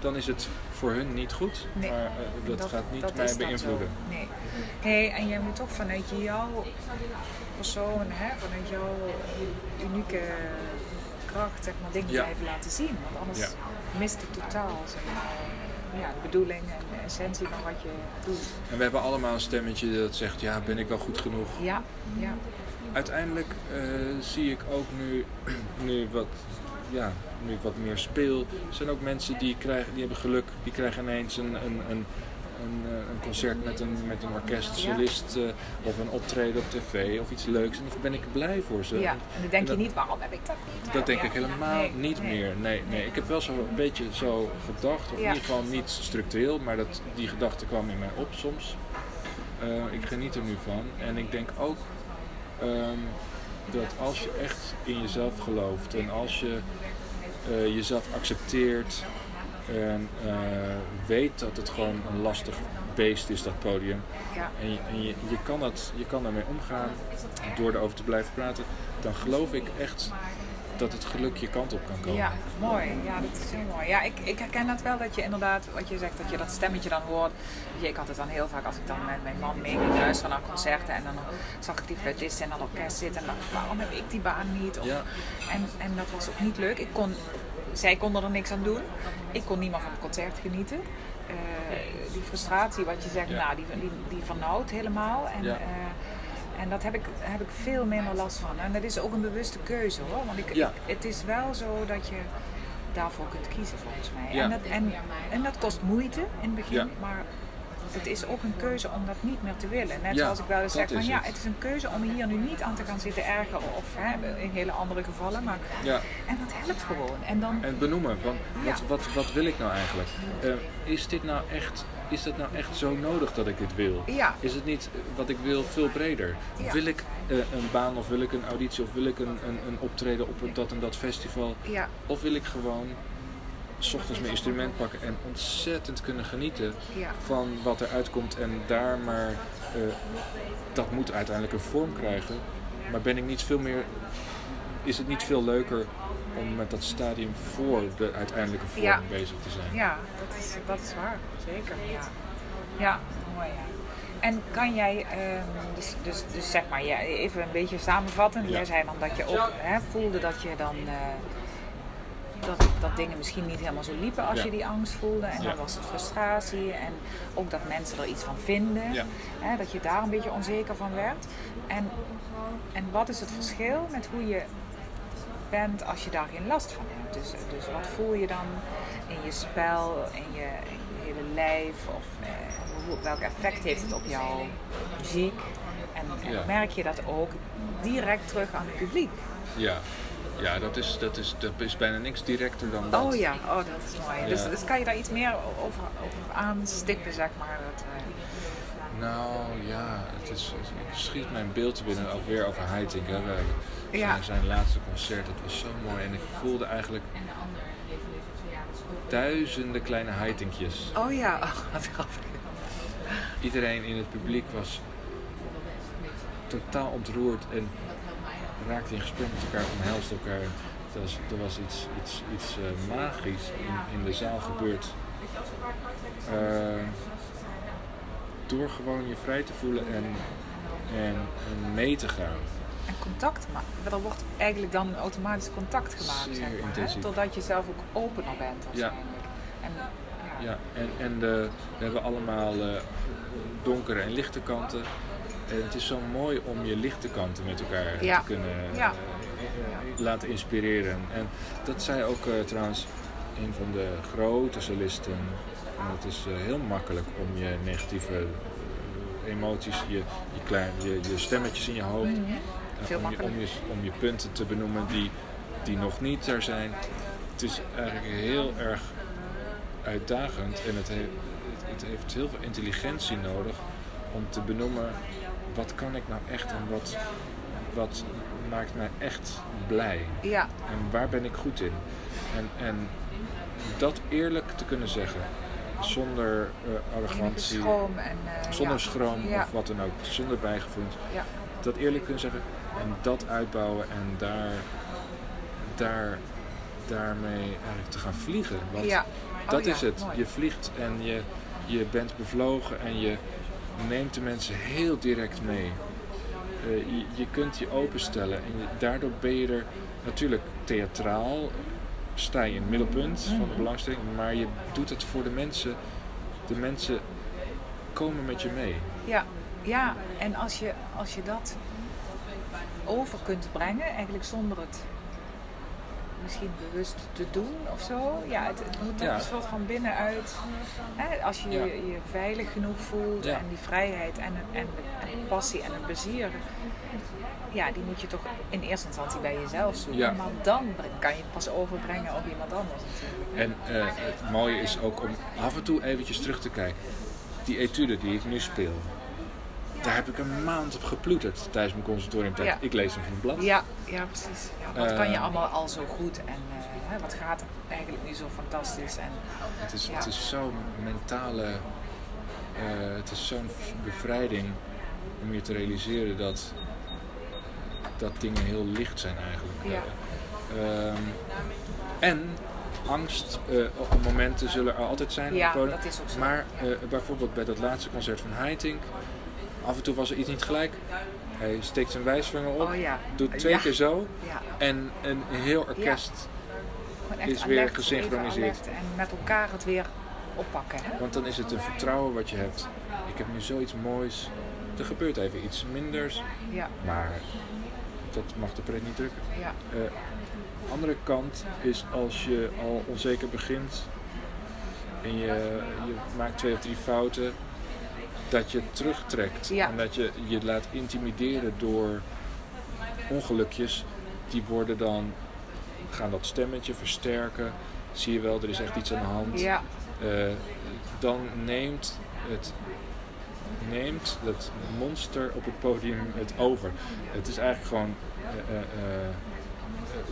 Dan is het voor hun niet goed, Nee, maar eh, dat, gaat niet dat mij beïnvloeden. Nee. hey, en jij moet toch vanuit jouw persoon, hè, vanuit jouw unieke kracht, zeg maar, dingen Ja. blijven laten zien. Want anders Ja. mist het totaal zeg maar, ja, de bedoeling en de essentie van wat je doet. En we hebben allemaal een stemmetje dat zegt, ja, ben ik wel goed genoeg? Ja, ja, Uiteindelijk eh, zie ik ook nu, nu, wat, ja, nu ik wat meer speel, zijn ook mensen die, krijgen, die hebben geluk, die krijgen ineens een, een, een, een, eh, een concert met een, met een orkest, solist eh, of een optreden op tv of iets leuks. En dan ben ik blij voor ze. ja. En dan denk je dat- niet, waarom heb ik dat niet? Dat denk Ja. ik helemaal Nee, niet nee. meer. Nee, nee, ik heb wel zo een beetje zo gedacht, of in ieder geval niet structureel, maar dat, die gedachte kwam in mij op soms. Ik geniet er nu van en ik denk ook ehm, dat als je echt in jezelf gelooft en als je eh, jezelf accepteert en eh, weet dat het gewoon een lastig beest is, dat podium, Ja. en, je, en je, je, kan dat, je kan daarmee omgaan door erover te blijven praten, dan geloof ik echt dat het geluk je kant op kan komen. Ja, mooi. Ja, dat is heel mooi. Ja, ik, ik herken dat wel, dat je inderdaad, wat je zegt, dat je dat stemmetje dan hoort. Je, Ik had het dan heel vaak als ik dan met mijn man mee ging luisteren naar concerten. En dan zag ik die fluitisten in dat orkest zitten. En dacht ik, waarom heb ik die baan niet? Of, Ja. en, en dat was ook niet leuk. Ik kon, zij konden er niks aan doen. Ik kon niet meer van het concert genieten. Eh, die frustratie, wat je zegt, Ja. nou, die, die, die vernauwt helemaal. En, Ja. eh, en dat heb ik, heb ik veel minder last van. En dat is ook een bewuste keuze hoor. Want ik, Ja. ik- het is wel zo dat je daarvoor kunt kiezen volgens mij. Ja. En, dat, en, en dat kost moeite in het begin. Ja. Maar het is ook een keuze om dat niet meer te willen. Net zoals ik wel eens zeg, van, is ja, het. het is een keuze om hier nu niet aan te gaan zitten ergeren. Of hè, in hele andere gevallen. Maar, Ja. en dat helpt gewoon. En dan, En benoemen, want wat, wat, wat wil ik nou eigenlijk? Eh, is dit nou echt, is dat nou echt zo nodig dat ik dit wil? ja, Is het niet eh, wat ik wil veel breder? Ja. Wil ik eh, een baan of wil ik een auditie of wil ik een, een, een optreden op een dat en dat festival? ja, Of wil ik gewoon s ochtends mijn instrument pakken en ontzettend kunnen genieten van wat er uitkomt en daar maar eh, dat moet uiteindelijk een vorm krijgen. Maar ben ik niet veel meer, is het niet veel leuker om met dat stadium voor de uiteindelijke vorm Ja. bezig te zijn? Ja, dat is, dat is waar. Zeker. Ja, ja mooi. Ja. En kan jij, ehm, dus, dus, dus zeg maar, ja, even een beetje samenvatten. Ja. Jij zei dan dat je ook hè, voelde dat je dan. eh, dat, dat dingen misschien niet helemaal zo liepen als Ja. je die angst voelde. En Ja. dan was het frustratie. En ook dat mensen er iets van vinden. Ja. Hè, dat je daar een beetje onzeker van werd. En, en wat is het verschil met hoe je bent als je daar geen last van hebt? Dus, dus wat voel je dan in je spel, in je, in je hele lijf? Of eh, welk effect heeft het op jouw muziek? En, en Ja. merk je dat ook direct terug aan het publiek? Ja, ja dat, is, dat, is, dat is bijna niks directer dan dat. Oh ja, oh, dat is mooi. Ja. Dus, dus kan je daar iets meer over, over aanstippen, zeg maar? Dat, eh, Nou ja, het, is, het schiet mijn beeld binnen ook weer over Heiting. Hè. Ja. Zijn, zijn laatste concert, dat was zo mooi. En ik voelde eigenlijk duizenden kleine Heitingjes. oh ja, oh, wat grappig. Iedereen in het publiek was totaal ontroerd en raakte in gesprek met elkaar, omhelste elkaar. Er was, er was iets, iets, iets eh, magisch in, in de zaal gebeurd. Eh, door gewoon je vrij te voelen en, en, en mee te gaan. En contact maken. Er wordt eigenlijk dan automatisch contact gemaakt, Zeer zeg maar. Hè? intensief. Totdat je zelf ook opener bent waarschijnlijk. En, ja. Ja, en, en de, we hebben allemaal eh, donkere en lichte kanten. En het is zo mooi om je lichte kanten met elkaar Ja. te kunnen eh, Ja. eh, laten inspireren. En dat zei ook eh, trouwens een van de grote solisten. En het is eh, heel makkelijk om je negatieve eh, emoties, je, je, klein, je, je stemmetjes in je hoofd, Mhm. eh, Veel om, je, om, je, om je punten te benoemen die, die nog niet er zijn. het is eigenlijk heel erg uitdagend en het, heeft het, heeft heel veel intelligentie nodig om te benoemen wat kan ik nou echt en wat, wat maakt mij echt blij. Ja. En waar ben ik goed in? En, en dat eerlijk te kunnen zeggen, zonder uh, arrogantie, schroom en, uh, zonder ja. schroom Ja. of wat dan ook, zonder bijgevoelens. Dat eerlijk kunnen zeggen en dat uitbouwen en daar, daar, daarmee eigenlijk te gaan vliegen. Want ja. Oh dat ja, is het. mooi. Je vliegt en je, je bent bevlogen en je neemt de mensen heel direct mee. Eh, je, je kunt je openstellen en je- daardoor ben je er natuurlijk theatraal, sta je in het middelpunt van Mhm. de belangstelling, maar je doet het voor de mensen. De mensen komen met je mee. Ja, ja. en als je, als je dat over kunt brengen, eigenlijk zonder het misschien bewust te doen of zo. Ja, het, het moet Ja. een soort van binnenuit. Hè, als je, Ja. je je veilig genoeg voelt Ja. en die vrijheid en, en, en de passie en het plezier. Ja, die moet je toch in eerste instantie bij jezelf zoeken. Ja. Maar dan kan je het pas overbrengen op iemand anders natuurlijk. En eh, het mooie is ook om af en toe eventjes terug te kijken. Die etude die ik nu speel, daar heb ik een maand op geploeterd tijdens mijn conservatoriumtijd. Ja. Ik lees hem van het blad. Ja, ja precies. Ja, wat kan je Eh, allemaal al zo goed en eh, wat gaat er eigenlijk nu zo fantastisch? En, Het is, Ja. het is zo'n mentale, eh, het is zo'n bevrijding om je te realiseren dat, dat dingen heel licht zijn eigenlijk. Ja. Eh, ehm, en angst op momenten zullen er altijd zijn Ja, op dat is ook zo. Maar bijvoorbeeld bij dat laatste concert van Haitink, af en toe was er iets niet gelijk. Hij steekt zijn wijsvinger op, oh ja. doet twee ja. keer zo Ja, en een heel orkest. is weer alert, gesynchroniseerd. En met elkaar het weer oppakken. Hè? Want dan is het een vertrouwen wat je hebt. Ik heb nu zoiets moois. Er gebeurt even iets minders, Ja, maar dat mag de pret niet drukken. ja, Eh, andere kant is als je al onzeker begint en je, je maakt twee of drie fouten, dat je terugtrekt. Ja. En dat je je laat intimideren door ongelukjes. Die worden dan, gaan dat stemmetje versterken. Zie je wel, er is echt iets aan de hand. ja, Eh, dan neemt het neemt dat monster op het podium het over. Het is eigenlijk gewoon eh, eh,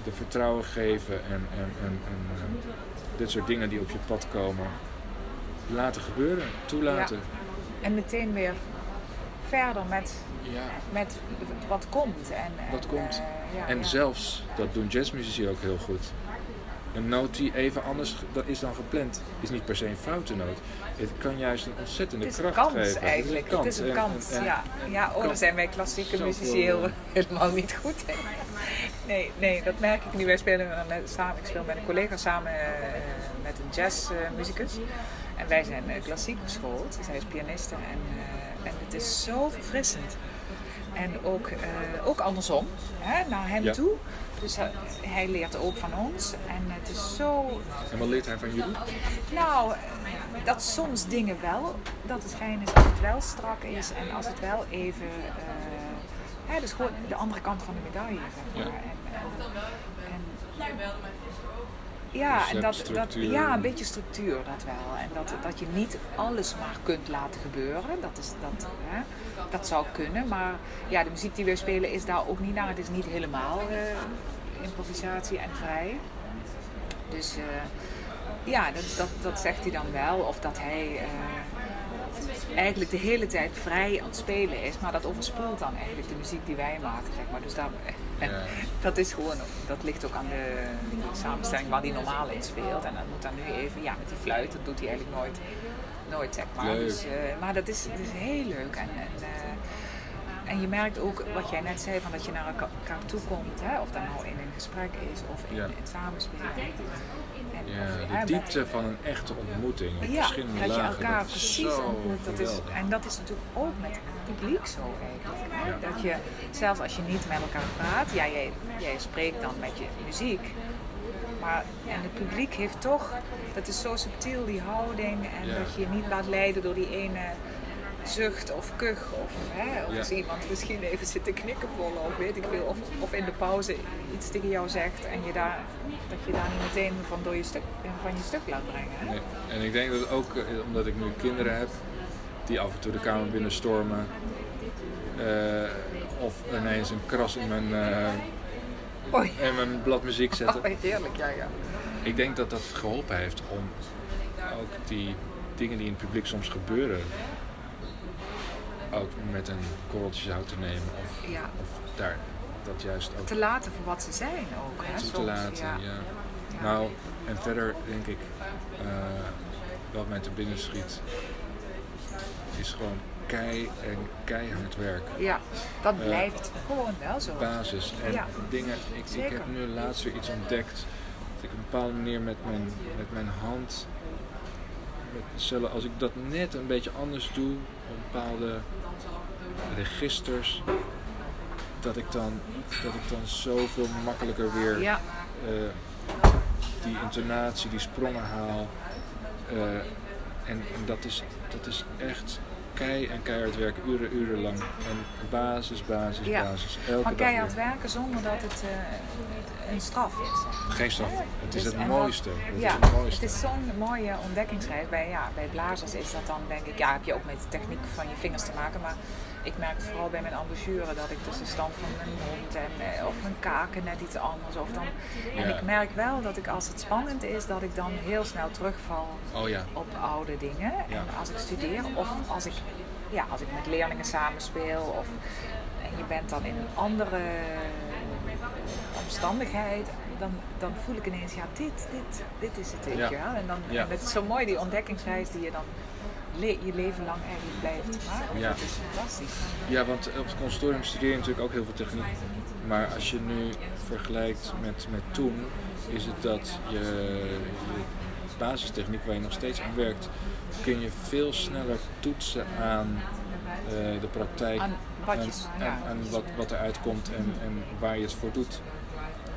de vertrouwen geven en, en, en, en dit soort dingen die op je pad komen laten gebeuren, toelaten. En meteen weer verder met, Ja. met wat komt. En, Wat en, komt. eh, ja, En ja. zelfs, dat doen jazzmuzici ook heel goed. Een noot die even anders is dan gepland, is niet per se een foute noot. Het kan juist een ontzettende Het is een kracht kans geven. eigenlijk. Het is een En- kans. en- en- ja. ja, oh, daar zijn wij klassieke muzici heel, eh, helemaal niet goed in. Nee, nee, dat merk ik nu. Wij spelen samen. Ik speel met een collega samen eh, met een jazzmuzikus. En wij zijn eh, klassiek geschoold. Zij is pianiste. En, eh, en het is zo verfrissend. En ook, eh, ook andersom, hè, naar hem Ja. toe. Dus hij, hij leert ook van ons. En het is zo En wat leert hij van jullie? nou, dat soms dingen wel, dat het fijn is als het wel strak is en als het wel even. hè, dus gewoon de andere kant van de medaille, zeg maar. Ja. En, en, en, ja, Dus en dat, dat, ja, een beetje structuur dat wel. En dat, dat je niet alles maar kunt laten gebeuren. Dat, is, dat, hè, dat zou kunnen. Maar ja, de muziek die we spelen is daar ook niet naar. Het is niet helemaal eh, improvisatie en vrij. Dus eh, ja, dat, dat, dat zegt hij dan wel. Of dat hij eh, eigenlijk de hele tijd vrij aan het spelen is. Maar dat overspoelt dan eigenlijk de muziek die wij maken, zeg maar. Dus daar, en Ja. dat is gewoon, dat ligt ook aan de samenstelling waar hij normaal in speelt. En dat moet dan nu even, ja, met die fluit, dat doet hij eigenlijk nooit, nooit zeg maar. Dus, eh, maar dat is, het is heel leuk. En, en, eh, en je merkt ook wat jij net zei, van dat je naar elka- elkaar toe komt. Hè? Of dat nou in een gesprek is of in, Ja. in het samenspelen. En, of, Ja, de diepte van een echte ontmoeting. Op ja, verschillende dat je elkaar dat precies ontmoet. Dat is, en dat is natuurlijk ook met het publiek zo eigenlijk. Dat je, zelfs als je niet met elkaar praat, ja, jij, jij spreekt dan met je muziek. Maar en het publiek heeft toch, dat is zo subtiel die houding en Ja. dat je je niet laat leiden door die ene zucht of kuch. Of, hè, of Ja. als iemand misschien even zit te knikkenbollen of weet ik veel. Of, of in de pauze iets tegen jou zegt en je daar, dat je daar niet meteen van, door je stuk, van je stuk laat brengen. Hè? Nee. En ik denk dat ook, eh, omdat ik nu kinderen heb, die af en toe de kamer binnenstormen. Eh, of ineens een kras in mijn, eh, in mijn blad muziek zetten. Oh, heerlijk, ja, ja. Ik denk dat dat geholpen heeft om ook die dingen die in het publiek soms gebeuren, ook met een korreltje zout te nemen. Of, Ja. of daar dat juist ook Te laten voor wat ze zijn ook. Hè, te soms, laten. ja. Ja. Ja. Nou, en verder denk ik, eh, wat mij te binnen schiet, is gewoon kei en keihard werken. Ja, dat Eh, blijft gewoon wel zo. Basis. En Ja. dingen, ik, ik heb nu laatst weer iets ontdekt. Dat ik op een bepaalde manier met mijn, met mijn hand, met cellen, als ik dat net een beetje anders doe, op bepaalde registers, dat ik dan, dat ik dan zoveel makkelijker weer Ja, eh, die intonatie, die sprongen haal. Eh, en en dat, is, dat is echt kei en keihard werken, uren, uren lang. En basis, basis, Ja. basis. Elke maar keihard werken zonder dat het eh, een straf is. Geen straf. Het is Dus- het dat- mooiste. Het ja, is het mooiste. het is zo'n mooie ontdekkingsreis. Bij, ja, bij blazers is dat dan denk ik, ja, heb je ook met de techniek van je vingers te maken. Maar ik merk vooral bij mijn embouchure dat ik dus de stand van mijn mond en eh, of mijn kaken net iets anders. Of dan, en Ja. ik merk wel dat ik als het spannend is, dat ik dan heel snel terugval Oh ja. op oude dingen. Ja. En als ik studeer of als ik, ja, als ik met leerlingen samenspeel. Of, en je bent dan in een andere omstandigheid. Dan, dan voel ik ineens, ja, dit, dit, dit is het, weet Ja. je wel. En, dan, Ja. en is zo mooi, die ontdekkingsreis die je dan le- je leven lang eigenlijk blijft maken. Ja. Dat is fantastisch. Ja, want op het conservatorium studeer je natuurlijk ook heel veel techniek. Maar als je nu vergelijkt met, met toen, is het dat je, je basistechniek waar je nog steeds aan werkt, kun je veel sneller toetsen aan eh, de praktijk. Aan wat je- en, ja. en, en wat, wat eruit komt en, en waar je het voor doet.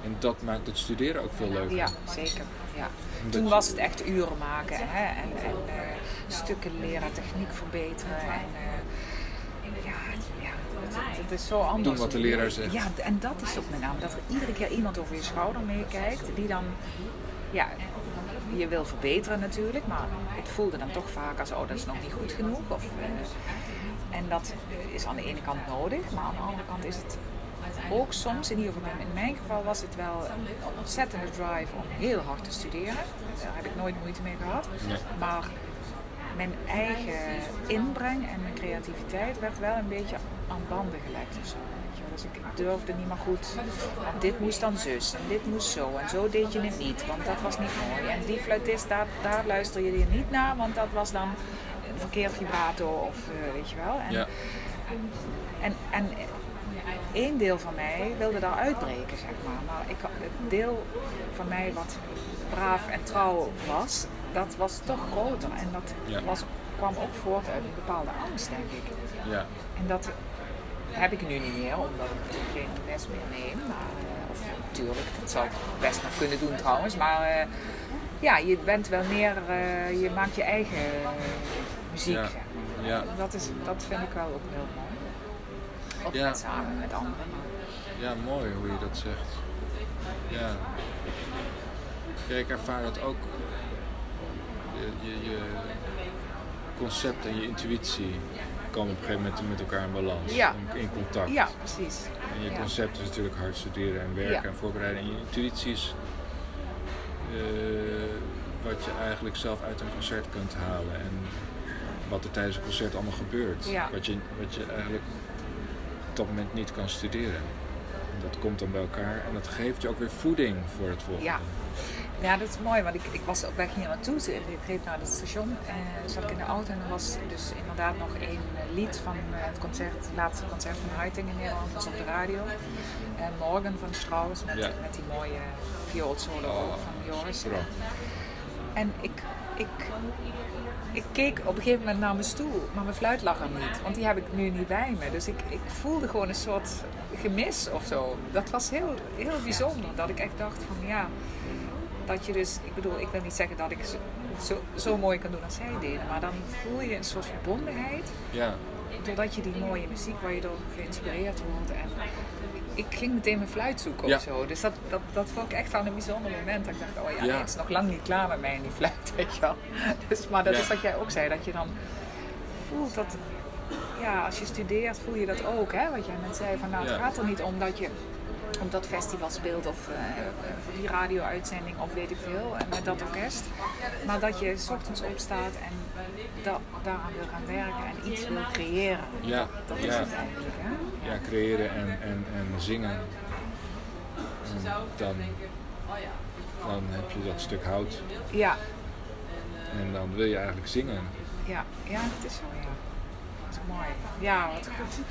En dat maakt het studeren ook veel leuker. Ja, zeker. Ja. Toen je- was het echt uren maken hè? en, en eh, stukken leren, techniek verbeteren. En, eh, ja, ja het, het is zo anders. Doen wat de leraar zegt. Ja, en dat is ook met name. Dat er iedere keer iemand over je schouder meekijkt die dan, ja, je wil verbeteren natuurlijk, maar het voelde dan toch vaak als, oh dat is nog niet goed genoeg. Of, eh, en dat is aan de ene kant nodig, maar aan de andere kant is het ook soms, in ieder geval in mijn geval was het wel een ontzettende drive om heel hard te studeren. Daar heb ik nooit moeite mee gehad. Nee. Maar mijn eigen inbreng en mijn creativiteit werd wel een beetje aan banden gelegd of zo. Dus ik durfde niet meer goed. Want dit moest dan zus en dit moest zo. En zo deed je het niet, want dat was niet mooi. En die fluitist, daar, daar luister je niet naar, want dat was dan een verkeerd vibrato of eh, weet je wel. En, Ja. en, en één deel van mij wilde daar uitbreken, zeg maar. Maar ik, het deel van mij wat braaf en trouw was, dat was toch groter. En dat Ja. was, kwam ook voort uit een bepaalde angst, denk ik. Ja. En dat heb ik nu niet meer, omdat ik geen les meer neem. Maar, eh, of natuurlijk, dat zou ik best nog kunnen doen trouwens. Maar eh, ja, je bent wel meer, eh, je maakt je eigen muziek, Ja. zeg maar. Ja. Dat, is, dat vind ik wel ook heel mooi. Ook Ja. met samen met anderen. Ja, mooi hoe je dat zegt. Ja. Ja, ik ervaar dat ook. Je, je, je concept en je intuïtie komen op een gegeven moment met elkaar in balans. Ja. In, contact. Ja, precies. En je concept is natuurlijk hard studeren en werken en voorbereiden. En je intuïtie is eh, wat je eigenlijk zelf uit een concert kunt halen. En wat er tijdens een concert allemaal gebeurt. Ja. Wat, je, wat je eigenlijk op dat moment niet kan studeren. En dat komt dan bij elkaar en dat geeft je ook weer voeding voor het volgende. Ja. Ja, dat is mooi, want ik, ik was op weg hier naartoe. Ik reed naar het station en zat ik in de auto en er was dus inderdaad nog één eh, lied van eh, het concert, het laatste concert van Huiting in Nederland, was op de radio. En Morgen van Strauss met, Ja. met die mooie vioolsolo Oh, van Joris. En ik, ik, ik keek op een gegeven moment naar mijn stoel, maar mijn fluit lag er niet. Want die heb ik nu niet bij me. Dus ik, ik voelde gewoon een soort gemis of zo. Dat was heel, heel bijzonder. Dat ik echt dacht van ja, dat je dus... Ik bedoel, ik wil niet zeggen dat ik zo, zo mooi kan doen als zij deden. Maar dan voel je een soort verbondenheid. Ja, Doordat je die mooie muziek waar je door geïnspireerd wordt. En ik ging meteen mijn fluit zoeken Ja. of zo. Dus dat, dat, dat vond ik echt wel een bijzonder moment. Dat ik dacht, oh ja, Ja. nee, het is nog lang niet klaar met mij in die fluit, weet je wel. Dus, maar dat Ja. is wat jij ook zei, dat je dan voelt dat... Ja, als je studeert voel je dat ook, hè. Wat jij net zei, van nou, het gaat er niet om dat je op dat festival speelt of eh, voor die radio-uitzending of weet ik veel, en met dat orkest. Maar dat je 's ochtends opstaat en da daaraan wil gaan werken en iets wil creëren. ja, Dat is ja. het eigenlijk, hè? ja creëren en, en, en zingen. En dan, dan heb je dat stuk hout Ja, en dan wil je eigenlijk zingen. ja, ja, het is zo, ja. Dat is mooi. Ja, wat goed.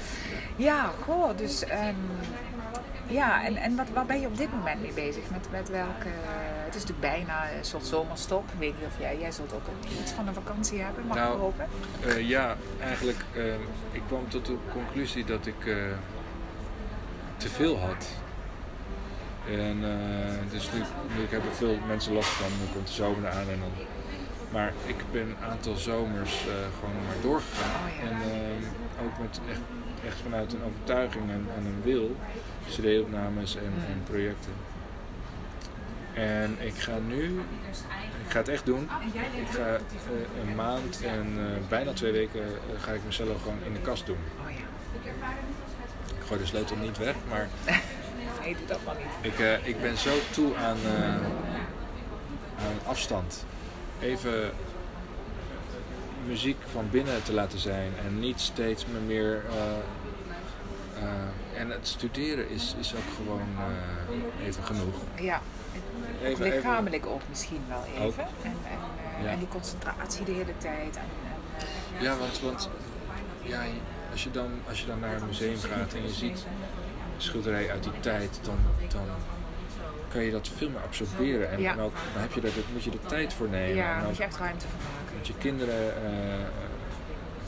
Ja, goh, dus... ehm, ja, en, en wat, waar ben je op dit moment mee bezig? Met, met welke... Het is natuurlijk bijna een soort zomerstop. Ik weet niet of jij... Jij zult ook iets van een vakantie hebben, mag Nou, ik hopen? Eh, ja, eigenlijk, eh, ik kwam tot de conclusie dat ik eh, te veel had. En dus nu, nu ik heb er veel mensen last van, nu komt de zomer aan en dan. Maar ik ben een aantal zomers gewoon maar doorgegaan. Oh ja. En ook met echt, echt vanuit een overtuiging en, en een wil, CD-opnames en, en projecten. En ik ga nu, ik ga het echt doen. Ik ga eh, een maand en eh, bijna twee weken eh, ga ik mezelf gewoon in de kast doen. Oh ja. Ik gooi de sleutel niet weg, maar Nee, doe dat maar niet. ik, ik ben zo toe aan, aan afstand. Even muziek van binnen te laten zijn en niet steeds meer. Eh, en het studeren is, is ook gewoon eh, even genoeg. Ja, Even, even, lichamelijk ook misschien wel even. En, en, eh, Ja. en die concentratie de hele tijd. En, ja, want, want ja, als, je dan, als je dan naar een museum gaat en je ziet schilderijen uit die tijd, dan, dan kan je dat veel meer absorberen. En, Ja. en ook, dan heb je er, daar moet je de tijd voor nemen. ja, ook moet je echt ruimte voor maken. met je kinderen eh,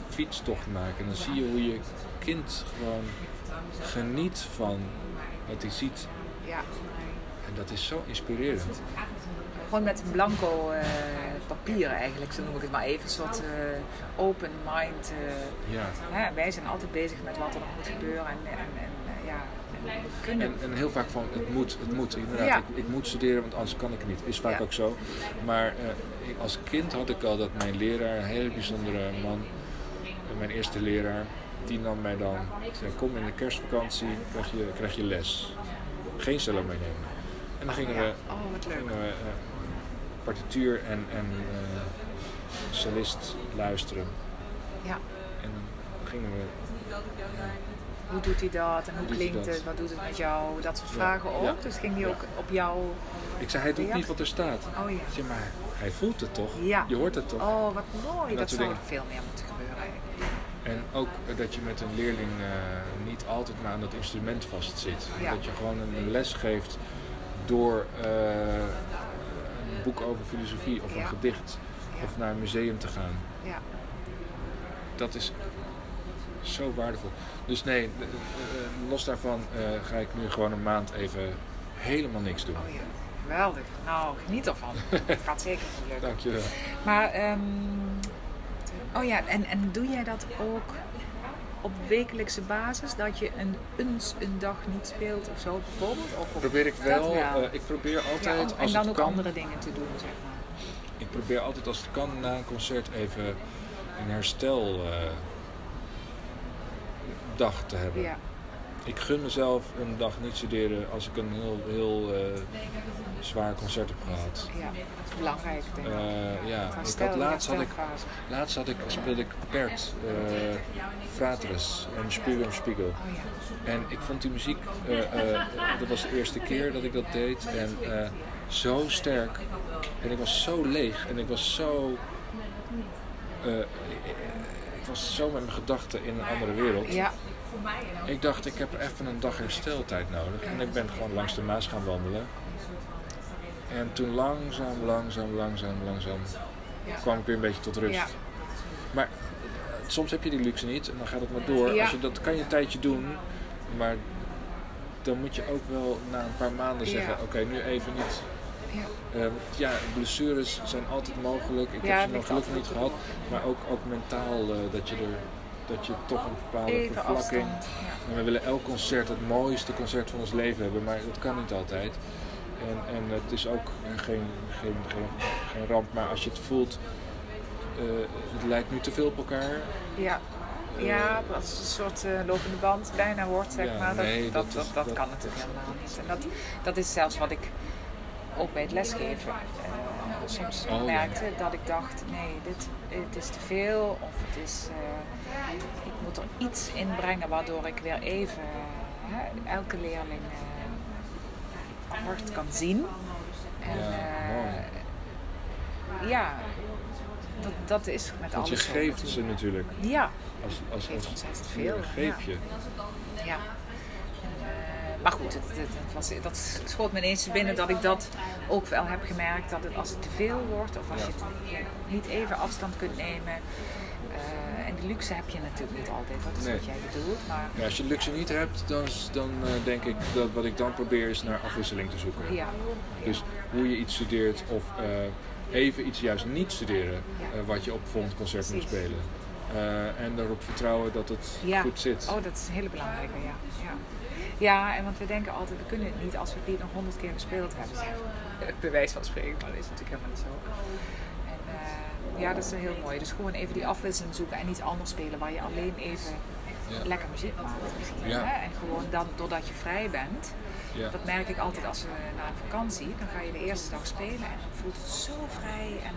fietstocht maken. En dan zie je hoe je kind gewoon geniet van wat hij ziet. Ja. En dat is zo inspirerend. Gewoon met een blanco eh, papier eigenlijk, zo noem ik het maar even. Een soort eh, open mind. eh, Ja. hè, wij zijn altijd bezig met wat er nog moet gebeuren. En, en, en ja, en. En, heel vaak van het moet, het moet. Inderdaad, Ja. ik, ik moet studeren, want anders kan ik het niet. Is vaak Ja. ook zo. Maar ik- als kind had ik al dat mijn leraar, een hele bijzondere man, mijn eerste leraar, die nam mij dan, zei, kom in de kerstvakantie, krijg je, krijg je les. Geen cello meenemen. En dan gingen we, Oh, gingen we eh, partituur en, en eh, solist luisteren. Ja. En dan gingen we Hoe doet hij dat en hoe klinkt het? Wat doet het met jou? Dat soort Ja. vragen ook. Ja. Dus ging hij ook op jou. Ik zei, hij doet niet wat er staat. Oh ja. Ik zei, maar hij voelt het toch? Ja. Je hoort het toch? Oh, wat mooi. Dat zou dingen. veel meer moeten. En ook dat je met een leerling eh, niet altijd maar aan dat instrument vastzit. Ja. Dat je gewoon een, les geeft door eh, een boek over filosofie of Ja. een gedicht Ja. of naar een museum te gaan. Ja. Dat is zo waardevol. Dus nee, eh, los daarvan ga ik nu gewoon een maand even helemaal niks doen. Oh ja. Geweldig. Nou, geniet ervan. Het gaat zeker lukken. Dankjewel. Maar, ehm, oh ja, en, en doe jij dat ook op wekelijkse basis? Dat je een, eens een dag niet speelt of zo bijvoorbeeld? Of Probeer ik wel. wel. eh, ik probeer ja, altijd om- en als dan het ook kan. andere dingen te doen, zeg maar. Ik probeer altijd als het kan na een concert even een herstel dag te hebben. Ja, Ik gun mezelf een dag niet studeren als ik een heel, heel eh, zwaar concert heb gehad. ja, dat is belangrijk, denk ik. Eh, ja, ik Herstel- had laatst had ik, laatst had ik, speelde ik Bert, eh Frateres en Spiegel en Spiegel. Oh ja. En ik vond die muziek, dat was de eerste keer dat ik dat deed. En zo sterk. En ik was zo leeg. En ik was zo. ik was zo met mijn gedachten in een andere wereld. Ja, Ik dacht, ik heb even een dag hersteltijd nodig. En ik ben gewoon langs de Maas gaan wandelen. En toen langzaam, langzaam, langzaam, langzaam kwam ik weer een beetje tot rust. Ja. Maar eh, soms heb je die luxe niet en dan gaat het maar door. Ja. Als je, dat kan je een tijdje doen, maar dan moet je ook wel na een paar maanden Ja. zeggen: Oké, nu even niet Ja. Ehm, ja, blessures zijn altijd mogelijk. Ik Ja, heb ze nog gelukkig niet gehad. Maar ook, ook mentaal eh, dat je er dat je toch een bepaalde Even vervlakking. afstand. Ja. En we willen elk concert het mooiste concert van ons leven hebben, maar dat kan niet altijd. En, en het is ook eh, geen, geen, geen, geen ramp, maar als je het voelt, eh, het lijkt nu te veel op elkaar. Ja. Ja, als het een soort eh, lopende band bijna wordt, zeg Ja, maar. Dat, nee, dat, dat dat, is- dat dat- kan natuurlijk helemaal niet. En dat, dat is zelfs wat ik ook bij het lesgeven eh, soms Oh, ja. merkte. Dat ik dacht, nee, dit het is te veel. Of het is, eh, ik moet er iets in brengen waardoor ik weer even elke leerling eh, apart kan zien. En, Ja, eh, ja, dat, dat is met Want je alles geeft natuurlijk. ze natuurlijk. Ja, Als, als, als, ontzettend veel, Geef je. ja. Maar goed, het, het, het was, dat schoot me ineens binnen dat ik dat ook wel heb gemerkt. Dat het, als het te veel wordt of als je het niet even afstand kunt nemen. eh, en die luxe heb je natuurlijk niet altijd, dat is Nee. wat jij bedoelt. Maar Ja, als je luxe niet hebt, dan, dan eh, denk ik dat wat ik dan probeer is naar afwisseling te zoeken. ja, Dus hoe je iets studeert of eh, even iets juist niet studeren, Ja. wat je op het volgende concert moet spelen. En erop vertrouwen dat het goed zit. Oh, dat is een hele belangrijke, ja. Ja. En want we denken altijd, we kunnen het niet als we het lied nog honderd keer gespeeld hebben. Bij wijze van spreken, maar dat is natuurlijk helemaal niet zo. En eh, ja, dat is heel mooi. Dus gewoon even die afwisseling zoeken en iets anders spelen waar je alleen even Ja. lekker muziek maakt. misschien, Ja. Hè? En gewoon dan, doordat je vrij bent, Ja. dat merk ik altijd als we na een vakantie, dan ga je de eerste dag spelen en dan voelt het zo vrij en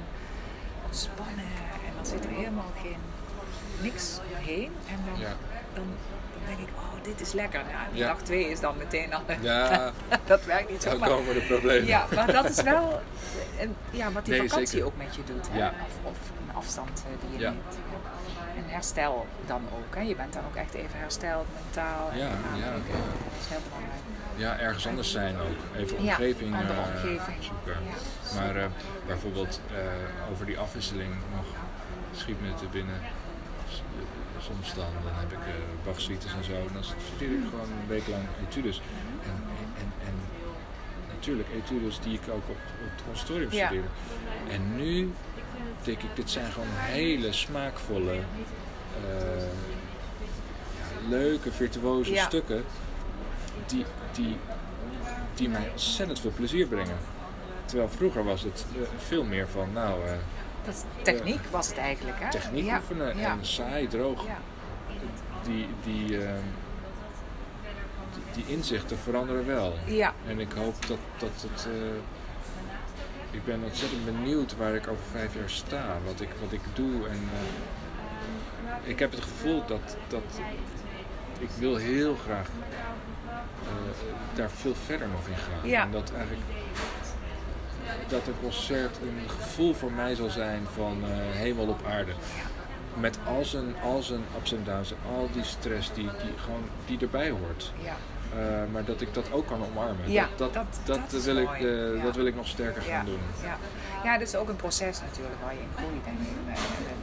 ontspannen. En dan zit er helemaal geen niks heen. En dan, Ja. dan, dan denk ik, oh, dit is lekker. Ja, en Ja. dag twee is dan meteen al... Ja, dat werkt niet zo. dan Maar, komen de problemen. ja, maar dat is wel en, ja, wat die Nee, vakantie zeker. ook met je doet. Hè? Ja. Of, of een afstand eh, die je neemt. En herstel dan ook. Hè? Je bent dan ook echt even hersteld, mentaal. en Ja, lichamelijk. ja. Dat is heel belangrijk. Ja, ergens anders zijn ook. Even omgeving andere eh, zoeken. Ja. Maar eh, bijvoorbeeld over die afwisseling nog schiet me te binnen. Soms dan, dan heb ik Bach-suites en zo. En dan studeer ik gewoon een week lang etudes. En, en, en natuurlijk etudes die ik ook op, op het conservatorium Ja. studeerde. En nu denk ik, dit zijn gewoon hele smaakvolle, eh, ja, leuke, virtuoze Ja. stukken. Die, die, die mij ontzettend veel plezier brengen. Terwijl vroeger was het eh, veel meer van, nou, Dat techniek was het eigenlijk. Hè? techniek ja. oefenen en saai, droog. Ja. Die, die, ehm, die, die inzichten veranderen wel. Ja. En ik hoop dat, dat het. eh, ik ben ontzettend benieuwd waar ik over vijf jaar sta, wat ik, wat ik doe. En eh, ik heb het gevoel dat, dat ik wil heel graag eh, daar veel verder nog in gaan. Ja. En dat eigenlijk dat een concert een gevoel voor mij zal zijn van eh, hemel op aarde. Met al zijn, al zijn ups en downs en al die stress die, die, gewoon, die erbij hoort. Ja. Eh, maar dat ik dat ook kan omarmen. Ja, dat, dat, dat- dat, dat wil ik, eh, Ja. dat wil ik nog sterker gaan doen. ja. ja, het is ook een proces natuurlijk waar je in groeit. En, en,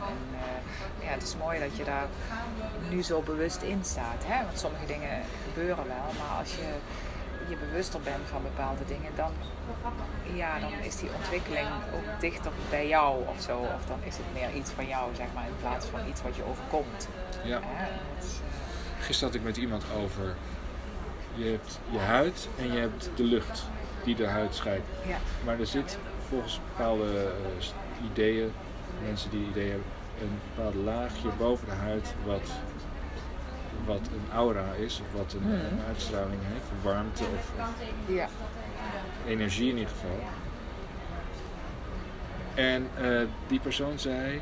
en, ja, het is mooi dat je daar nu zo bewust in staat. Hè? Want sommige dingen gebeuren wel, maar als je je bewuster bent van bepaalde dingen, dan, ja, dan is die ontwikkeling ook dichter bij jou of zo. Of dan is het meer iets van jou, zeg maar, in plaats van iets wat je overkomt. Ja. Is, eh, Gisteren had ik met iemand over. Je hebt je huid en je hebt de lucht die de huid scheidt. ja, Maar er zit volgens bepaalde eh, ideeën, mensen die ideeën hebben, een bepaald laagje boven de huid wat, wat een aura is, of wat een, Mhm. een uitstraling heeft, warmte of, of ja, energie in ieder geval. En eh, die persoon zei,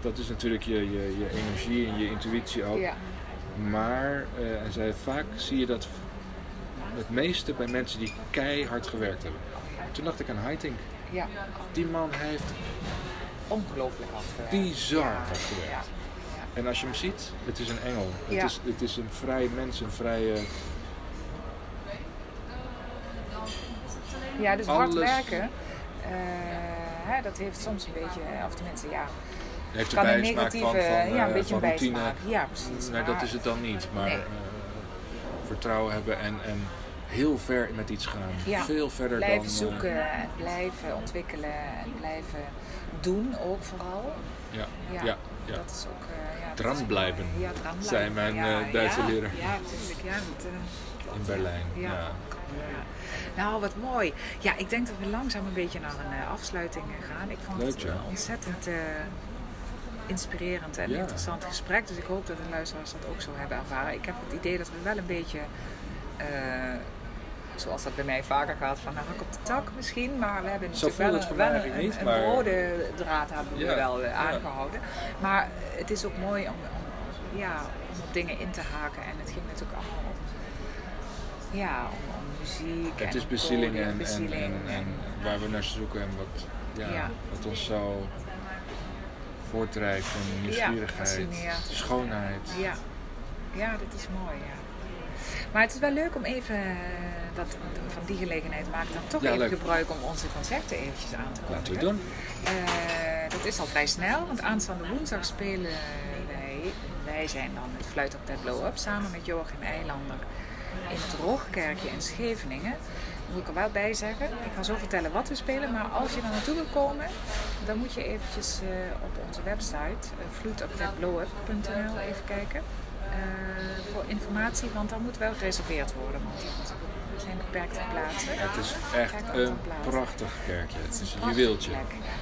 dat is natuurlijk je, je, je energie en je intuïtie ook. ja, Maar eh, hij zei, vaak zie je dat het meeste bij mensen die keihard gewerkt hebben. Toen dacht ik aan Haitink. ja. Die man heeft Ongelooflijk hard gewerkt. bizar hard gewerkt. En als je hem ziet, het is een engel. Ja. Het, is, het is een vrij mens, een vrije... Ja, dus hard werken, eh, hè, dat heeft soms een beetje, of tenminste, ja, Heeft kan een negatieve, van, van, ja, een eh, beetje een routine. bijsmaak. Ja, precies. Nee, dat is het dan niet. Maar Nee. eh, vertrouwen hebben en, en heel ver met iets gaan. Ja, Veel verder blijven dan... eh, zoeken en blijven ontwikkelen en blijven doen ook vooral. ja, Ja, ja, ja. dat is ook... eh, ja, dat Dran is blijven, mooi. Ja, dran blijven. zei mijn, ja, eh, Duitse ja, leraar. Ja, natuurlijk. Ja, dat, eh, in Berlijn. Ja. Ja. Ja. Nou, wat mooi. Ja, ik denk dat we langzaam een beetje naar een eh, afsluiting eh, gaan. Ik vond Leuk, het ja. een ontzettend eh, inspirerend en Ja. interessant gesprek. Dus ik hoop dat de luisteraars dat ook zo hebben ervaren. Ik heb het idee dat we wel een beetje, eh, zoals dat bij mij vaker gaat, van een hak op de tak misschien. Maar we hebben natuurlijk wel, het wel een, niet, een maar- rode draad hebben we Ja, wel eh, aangehouden. Maar het is ook mooi om, om, ja, om op dingen in te haken. En het ging natuurlijk allemaal om, ja, om, om muziek. Het en is bezieling en, en, bezieling en, en waar we naar zoeken en wat, ja, wat ons zo voortdrijft van nieuwsgierigheid, schoonheid. Ja, ja dat is mooi. Ja. Maar het is wel leuk om even eh, dat, van die gelegenheid maken dan toch Ja, even leuk. gebruik om onze concerten eventjes aan te kondigen. Laten we het doen. Eh, dat is al vrij snel, want aanstaande woensdag spelen wij, wij zijn dan het Fluit op Ted Blow Up samen met Joachim Eilander in het Roogkerkje in Scheveningen. Moet ik er wel bij zeggen. Ik ga zo vertellen wat we spelen, maar als je daar naartoe wil komen, dan moet je eventjes eh, op onze website uh, even kijken eh, voor informatie, want dan moet wel gereserveerd worden, want er zijn beperkte plaatsen. Het is echt een prachtig kerkje. Het is een juweeltje.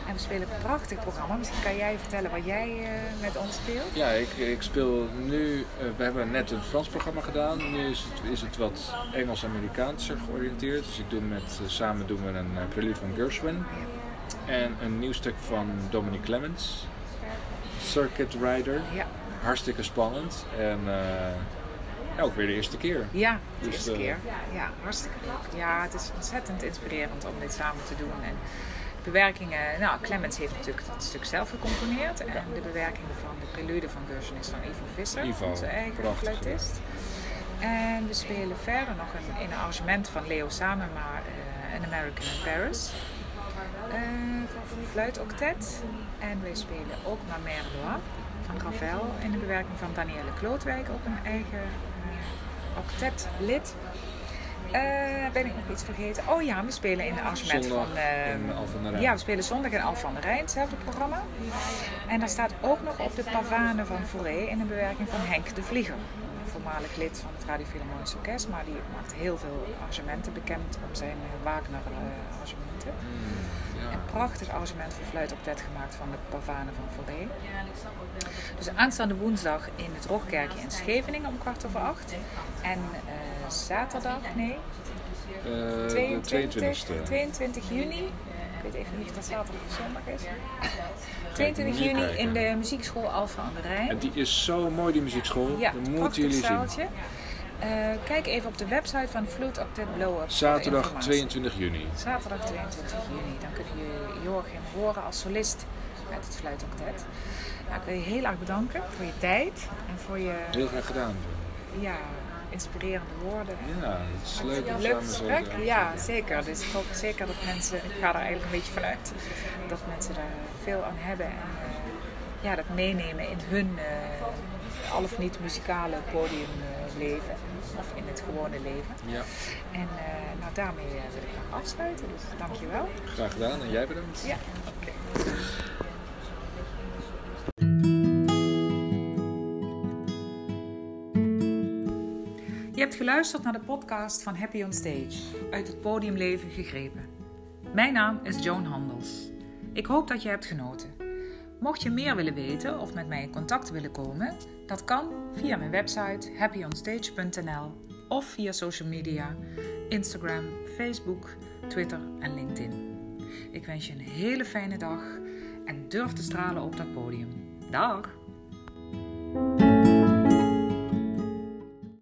En we spelen een prachtig programma. Misschien kan jij vertellen wat jij eh, met ons speelt? Ja, ik, ik speel nu, eh, we hebben net een Frans programma gedaan. Nu is het, is het wat Engels-Amerikaanser georiënteerd. Dus ik doe met, eh, samen doen we een prelude van Gershwin. En een nieuw stuk van Dominic Clemens. Circuit Rider. Ja, Hartstikke spannend. En eh, ja, ook weer de eerste keer. ja de Dus, eerste eh, keer. Ja, hartstikke leuk. Ja, het is ontzettend inspirerend om dit samen te doen. En bewerkingen, nou, Clemens heeft natuurlijk dat stuk zelf gecomponeerd. En de bewerkingen van de prelude van Gershwin is van Ivo Visser, Ivo, onze eigen fluitist. En we spelen verder nog een, in een arrangement van Leo Samema, eh An American in Paris. eh, voor fluitoctet. En wij spelen ook Mère Loire van Ravel in de bewerking van Danielle Klootwijk, ook een eigen eh, octetlid. Eh, ben ik nog iets vergeten? Oh ja, we spelen in arrangement Zondag van... eh, in Al van der Rijn. Ja, we spelen zondag in Al van der Rijn, hetzelfde programma. En daar staat ook nog op de pavane van Fauré in een bewerking van Henk de Vlieger. Voormalig lid van het Radio Philharmonisch Orkest, maar die maakt heel veel arrangementen bekend om zijn eh, Wagner-arrangementen. Ja. Een prachtig arrangement voor fluitoctet gemaakt van de pavane van Fauré. Dus aanstaande woensdag in het Rogkerkje in Scheveningen om kwart over acht. En eh, zaterdag, nee, Eh, de 22, 22e. 22 juni. Weet even niet of dat zaterdag of zondag is. 22 moet je juni kijken. in de muziekschool Alphen aan de Rijn. En die is zo mooi, die muziekschool. Ja, dat moeten jullie zien. zaaltje. Eh, kijk even op de website van Flute Octet Blow Up. Zaterdag informatie. 22 juni. Zaterdag 22 juni. Dan kun je Jorgen horen als solist met het fluitoctet. Nou, ik wil je heel erg bedanken voor je tijd en voor je Heel graag gedaan. ja, inspirerende woorden. Ja, het is leuk Leuk gesprek, ja zeker. Dus ik hoop zeker dat mensen, ik ga er eigenlijk een beetje vanuit, dat mensen daar veel aan hebben en eh, ja, dat meenemen in hun eh, al of niet muzikale podiumleven of in het gewone leven. Ja, En eh, nou, daarmee eh, wil ik graag afsluiten, dus dankjewel. graag gedaan en jij bedankt. Ja, oké. Je hebt geluisterd naar de podcast van Happy on Stage, uit het podiumleven gegrepen. Mijn naam is Joan Handels. Ik hoop dat je hebt genoten. Mocht je meer willen weten of met mij in contact willen komen, dat kan via mijn website happyonstage.nl of via social media, Instagram, Facebook, Twitter en LinkedIn. Ik wens je een hele fijne dag en durf te stralen op dat podium. Dag!